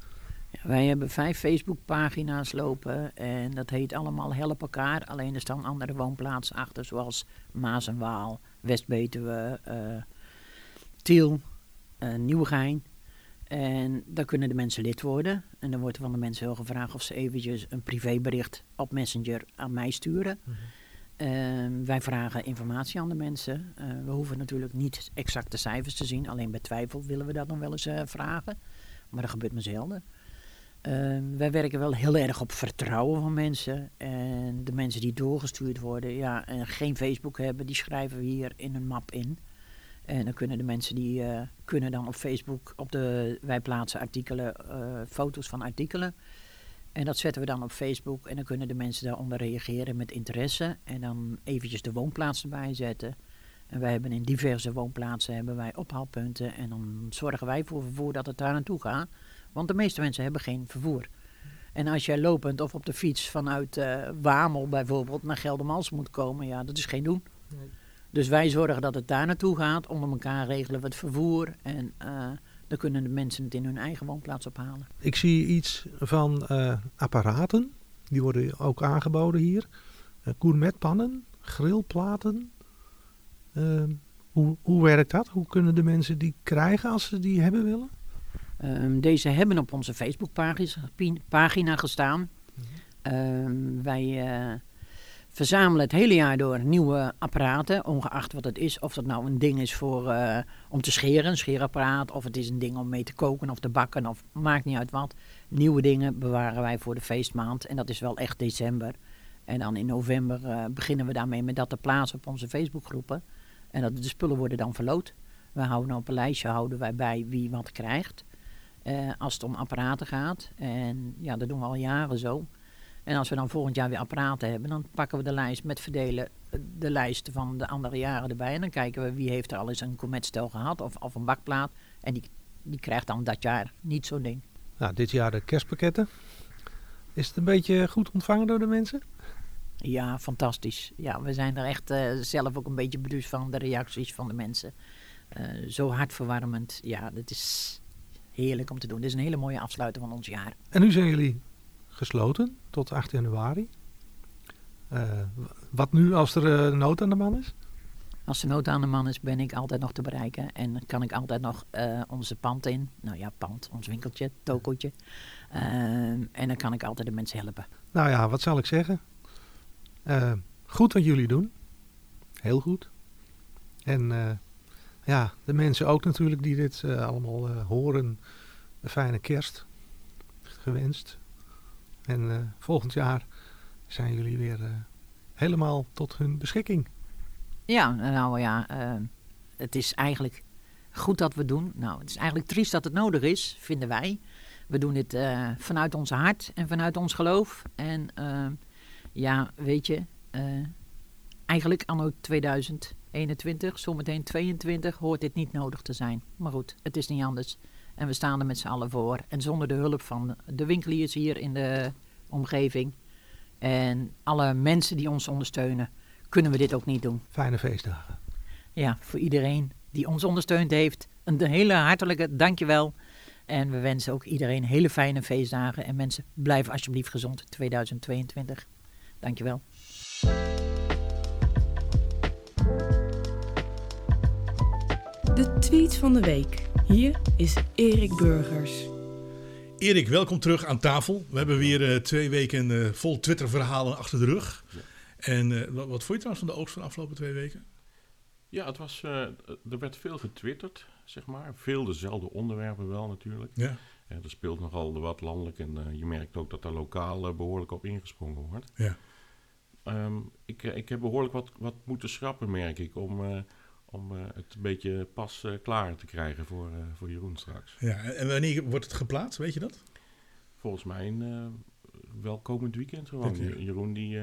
Ja, wij hebben vijf Facebookpagina's lopen en dat heet allemaal Help elkaar. Alleen er staan andere woonplaatsen achter, zoals Maas en Waal, West-Betuwe, uh, Tiel, uh, Nieuwegein. En daar kunnen de mensen lid worden. En dan wordt er van de mensen heel gevraagd of ze eventjes een privébericht op Messenger aan mij sturen. Mm -hmm. Uh, wij vragen informatie aan de mensen. Uh, we hoeven natuurlijk niet exacte cijfers te zien. Alleen bij twijfel willen we dat dan wel eens uh, vragen. Maar dat gebeurt maar zelden. Ehm, wij werken wel heel erg op vertrouwen van mensen. En de mensen die doorgestuurd worden, ja, en geen Facebook hebben, die schrijven we hier in een map in. En dan kunnen de mensen die kunnen dan op Facebook, op de, wij plaatsen artikelen, foto's van artikelen. En dat zetten we dan op Facebook en dan kunnen de mensen daaronder reageren met interesse. En dan eventjes de woonplaats erbij zetten. En wij hebben in diverse woonplaatsen hebben wij ophaalpunten. En dan zorgen wij voor vervoer dat het daar naartoe gaat. Want de meeste mensen hebben geen vervoer. En als jij lopend of op de fiets vanuit uh, Wamel bijvoorbeeld naar Geldermals moet komen, ja, dat is geen doen. Nee. Dus wij zorgen dat het daar naartoe gaat. Onder elkaar regelen we het vervoer. En uh, dan kunnen de mensen het in hun eigen woonplaats ophalen. Ik zie iets van uh, apparaten. Die worden ook aangeboden hier. Uh, gourmetpannen, grillplaten. Uh, hoe, hoe werkt dat? Hoe kunnen de mensen die krijgen als ze die hebben willen? Um, deze hebben op onze Facebookpagina gestaan. Mm -hmm. um, wij verzamelen het hele jaar door nieuwe apparaten, ongeacht wat het is. Of dat nou een ding is voor, uh, om te scheren, een scheerapparaat, of het is een ding om mee te koken of te bakken, of maakt niet uit wat. Nieuwe dingen bewaren wij voor de feestmaand en dat is wel echt december. En dan in november uh, beginnen we daarmee met dat te plaatsen op onze Facebookgroepen. En dat de spullen worden dan verloot. We houden op een lijstje houden wij bij wie wat krijgt. Uh, als het om apparaten gaat. En ja, dat doen we al jaren zo. En als we dan volgend jaar weer apparaten hebben, dan pakken we de lijst met verdelen de lijst van de andere jaren erbij. En dan kijken we wie heeft er al eens een cometstel gehad of, of een bakplaat. En die, die krijgt dan dat jaar niet zo'n ding. Nou, dit jaar de kerstpakketten. Is het een beetje goed ontvangen door de mensen? Ja, fantastisch. Ja, we zijn er echt uh, zelf ook een beetje beduusd van de reacties van de mensen. Uh, zo hartverwarmend. Ja, dat is heerlijk om te doen. Dit is een hele mooie afsluiting van ons jaar. En nu zijn jullie gesloten tot 8 januari. Uh, wat nu als er uh, nood aan de man is? Als er nood aan de man is, ben ik altijd nog te bereiken. En kan ik altijd nog uh, onze pand in. Nou ja, pand, ons winkeltje, tokootje. en dan kan ik altijd de mensen helpen. Nou ja, wat zal ik zeggen? goed wat jullie doen. Heel goed. En ja, de mensen ook natuurlijk die dit allemaal horen. Een fijne kerst gewenst. En uh, volgend jaar zijn jullie weer uh, helemaal tot hun beschikking. Ja, nou ja, uh, het is eigenlijk goed dat we doen. Nou, het is eigenlijk triest dat het nodig is, vinden wij. We doen dit vanuit ons hart en vanuit ons geloof. En ja, weet je, eigenlijk anno 2021, zometeen 22, hoort dit niet nodig te zijn. Maar goed, het is niet anders. En we staan er met z'n allen voor. En zonder de hulp van de winkeliers hier in de omgeving en alle mensen die ons ondersteunen, kunnen we dit ook niet doen. Fijne feestdagen. Ja, voor iedereen die ons ondersteund heeft, een hele hartelijke dankjewel. En we wensen ook iedereen hele fijne feestdagen. En mensen, blijf alsjeblieft gezond 2022. Dankjewel. De tweet van de week. Hier is Erik Burgers. Erik, welkom terug aan tafel. We hebben weer uh, twee weken uh, vol Twitter-verhalen achter de rug. Ja. En uh, wat, wat vond je trouwens van de oogst van de afgelopen twee weken? Ja, het was, er werd veel getwitterd, zeg maar. Veel dezelfde onderwerpen wel natuurlijk. Ja. er speelt nogal wat landelijk en je merkt ook dat daar lokaal behoorlijk op ingesprongen wordt. Ja. Um, ik, ik heb behoorlijk wat, wat moeten schrappen, merk ik, om om uh, het een beetje pas uh, klaar te krijgen voor, uh, voor Jeroen straks. Ja, en wanneer wordt het geplaatst, weet je dat? Volgens mij een wel komend weekend gewoon. Jeroen die,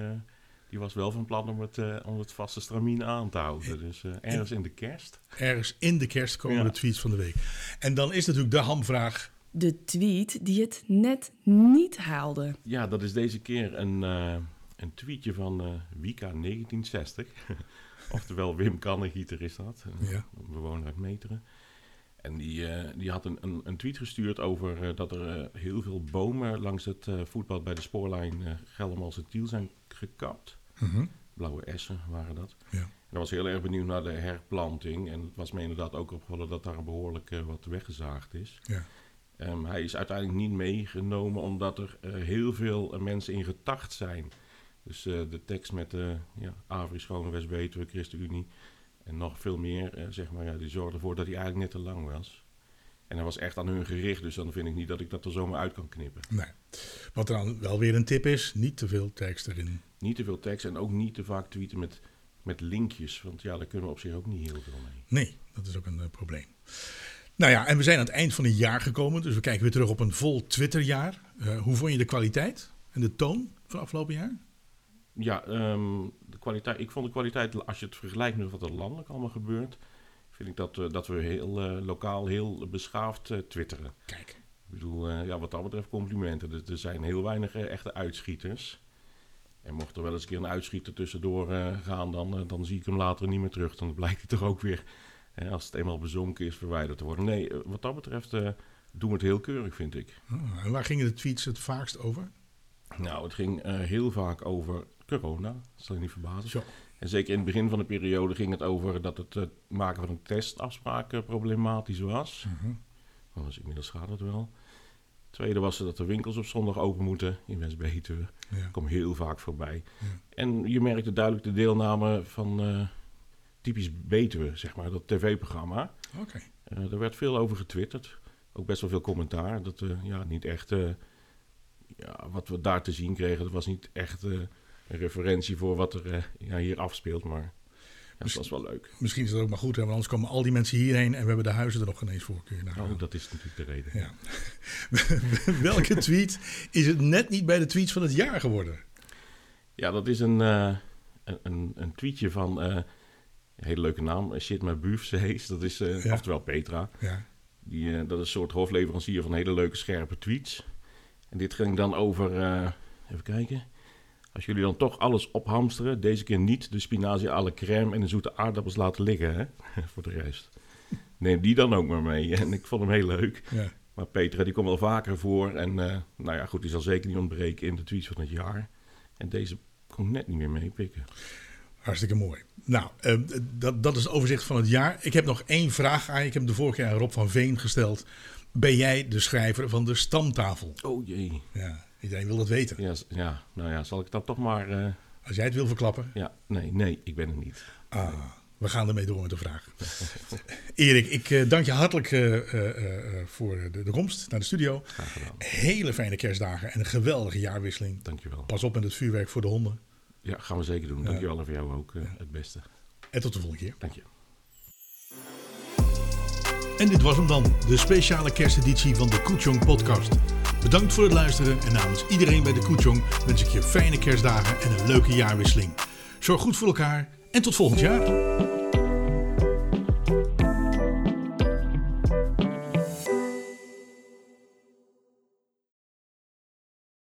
die was wel van plan om het, om het vaste stramien aan te houden. Dus ergens in de kerst. Ergens in de kerst komen ja. de tweets van de week. En dan is natuurlijk de hamvraag... De tweet die het net niet haalde. Ja, dat is deze keer een, een tweetje van Wika 1960... Oftewel Wim Kannegieter is dat, een ja. bewoner uit Meteren. En die, uh, die had een, een, een, tweet gestuurd over uh, dat er uh, heel veel bomen langs het voetpad bij de spoorlijn uh, Geldermals en Tiel zijn gekapt. Mm -hmm. Blauwe essen waren dat. Ja. En was heel erg benieuwd naar de herplanting. En het was me inderdaad ook opgevallen dat daar behoorlijk wat weggezaagd is. Ja. Um, hij is uiteindelijk niet meegenomen omdat er heel veel mensen in getacht zijn. Dus uh, de tekst met uh, ja, Avri, Schone, West-Betuwe, ChristenUnie en nog veel meer, uh, zeg maar, ja, die zorgde ervoor dat hij eigenlijk net te lang was. En hij was echt aan hun gericht, dus dan vind ik niet dat ik dat er zomaar uit kan knippen. Nee. Wat dan wel weer een tip is, niet te veel tekst erin. Niet te veel tekst en ook niet te vaak tweeten met, met linkjes, want ja, daar kunnen we op zich ook niet heel veel mee. Nee, dat is ook een probleem. Nou ja, en we zijn aan het eind van het jaar gekomen, dus we kijken weer terug op een vol Twitterjaar. hoe vond je de kwaliteit en de toon van afgelopen jaar? Ja, um, de kwaliteit, ik vond de kwaliteit, als je het vergelijkt met wat er landelijk allemaal gebeurt, vind ik dat, uh, dat we heel uh, lokaal, heel beschaafd uh, twitteren. Kijk. Ik bedoel, ja, wat dat betreft complimenten. Er, er zijn heel weinig echte uitschieters. En mocht er wel eens een keer een uitschieter tussendoor gaan, dan, dan zie ik hem later niet meer terug. Dan blijkt hij toch ook weer, als het eenmaal bezonken is, verwijderd te worden. Nee, wat dat betreft doen we het heel keurig, vind ik. Oh, en waar gingen de tweets het vaakst over? Nou, het ging heel vaak over corona. Dat zal je niet verbazen. Zo. En zeker in het begin van de periode ging het over dat het uh, maken van een testafspraak uh, problematisch was. Mm -hmm. Inmiddels gaat het wel. Tweede was dat de winkels op zondag open moeten in West-Betuwe. Ja. Kom heel vaak voorbij. Ja. En je merkte duidelijk de deelname van uh, typisch Betuwe, zeg maar, dat tv-programma. Oké. Okay. er werd veel over getwitterd. Ook best wel veel commentaar. Dat ja, niet echt... ja, wat we daar te zien kregen, dat was niet echt referentie voor wat er uh, ja, hier afspeelt. Maar ja, dat was wel leuk. Misschien is dat ook maar goed, hè, want anders komen al die mensen hierheen en we hebben de huizen er nog geen eens voor. Kun je nagaan. oh, dat is natuurlijk de reden. Ja. Welke tweet is het net niet bij de tweets van het jaar geworden? Ja, dat is een, uh, een, een tweetje van uh, een hele leuke naam, Shit My Buffs. Dat is ja. oftewel Petra. Ja. Die, dat is een soort hofleverancier van hele leuke scherpe tweets. En dit ging dan over, even kijken. Als jullie dan toch alles ophamsteren, deze keer niet de spinazie à la crème en de zoete aardappels laten liggen, hè? voor de rest. Neem die dan ook maar mee. En ik vond hem heel leuk. Ja. Maar Petra, die komt wel vaker voor. En uh, nou ja, goed, die zal zeker niet ontbreken in de tweets van het jaar. En deze kon net niet meer meepikken. Hartstikke mooi. Nou, uh, dat, dat is het overzicht van het jaar. Ik heb nog één vraag aan je. Ik heb de vorige keer aan Rob van Veen gesteld. Ben jij de schrijver van de stamtafel? Oh jee. Ja. Iedereen wil dat weten. Ja, ja, nou ja, zal ik dat toch maar... Uh... Als jij het wil verklappen. Ja, nee, nee, ik ben het niet. Ah, we gaan ermee door met de vraag. Erik, ik uh, dank je hartelijk uh, voor de, de, komst naar de studio. Graag gedaan. Hele fijne kerstdagen en een geweldige jaarwisseling. Dankjewel. Pas op met het vuurwerk voor de honden. Ja, gaan we zeker doen. Dankjewel en voor jou ook het beste. En tot de volgende keer. Dank je. En dit was hem dan, de speciale kersteditie van de Koetjong podcast. Bedankt voor het luisteren en namens iedereen bij de Koetjong wens ik je fijne kerstdagen en een leuke jaarwisseling. Zorg goed voor elkaar en tot volgend jaar.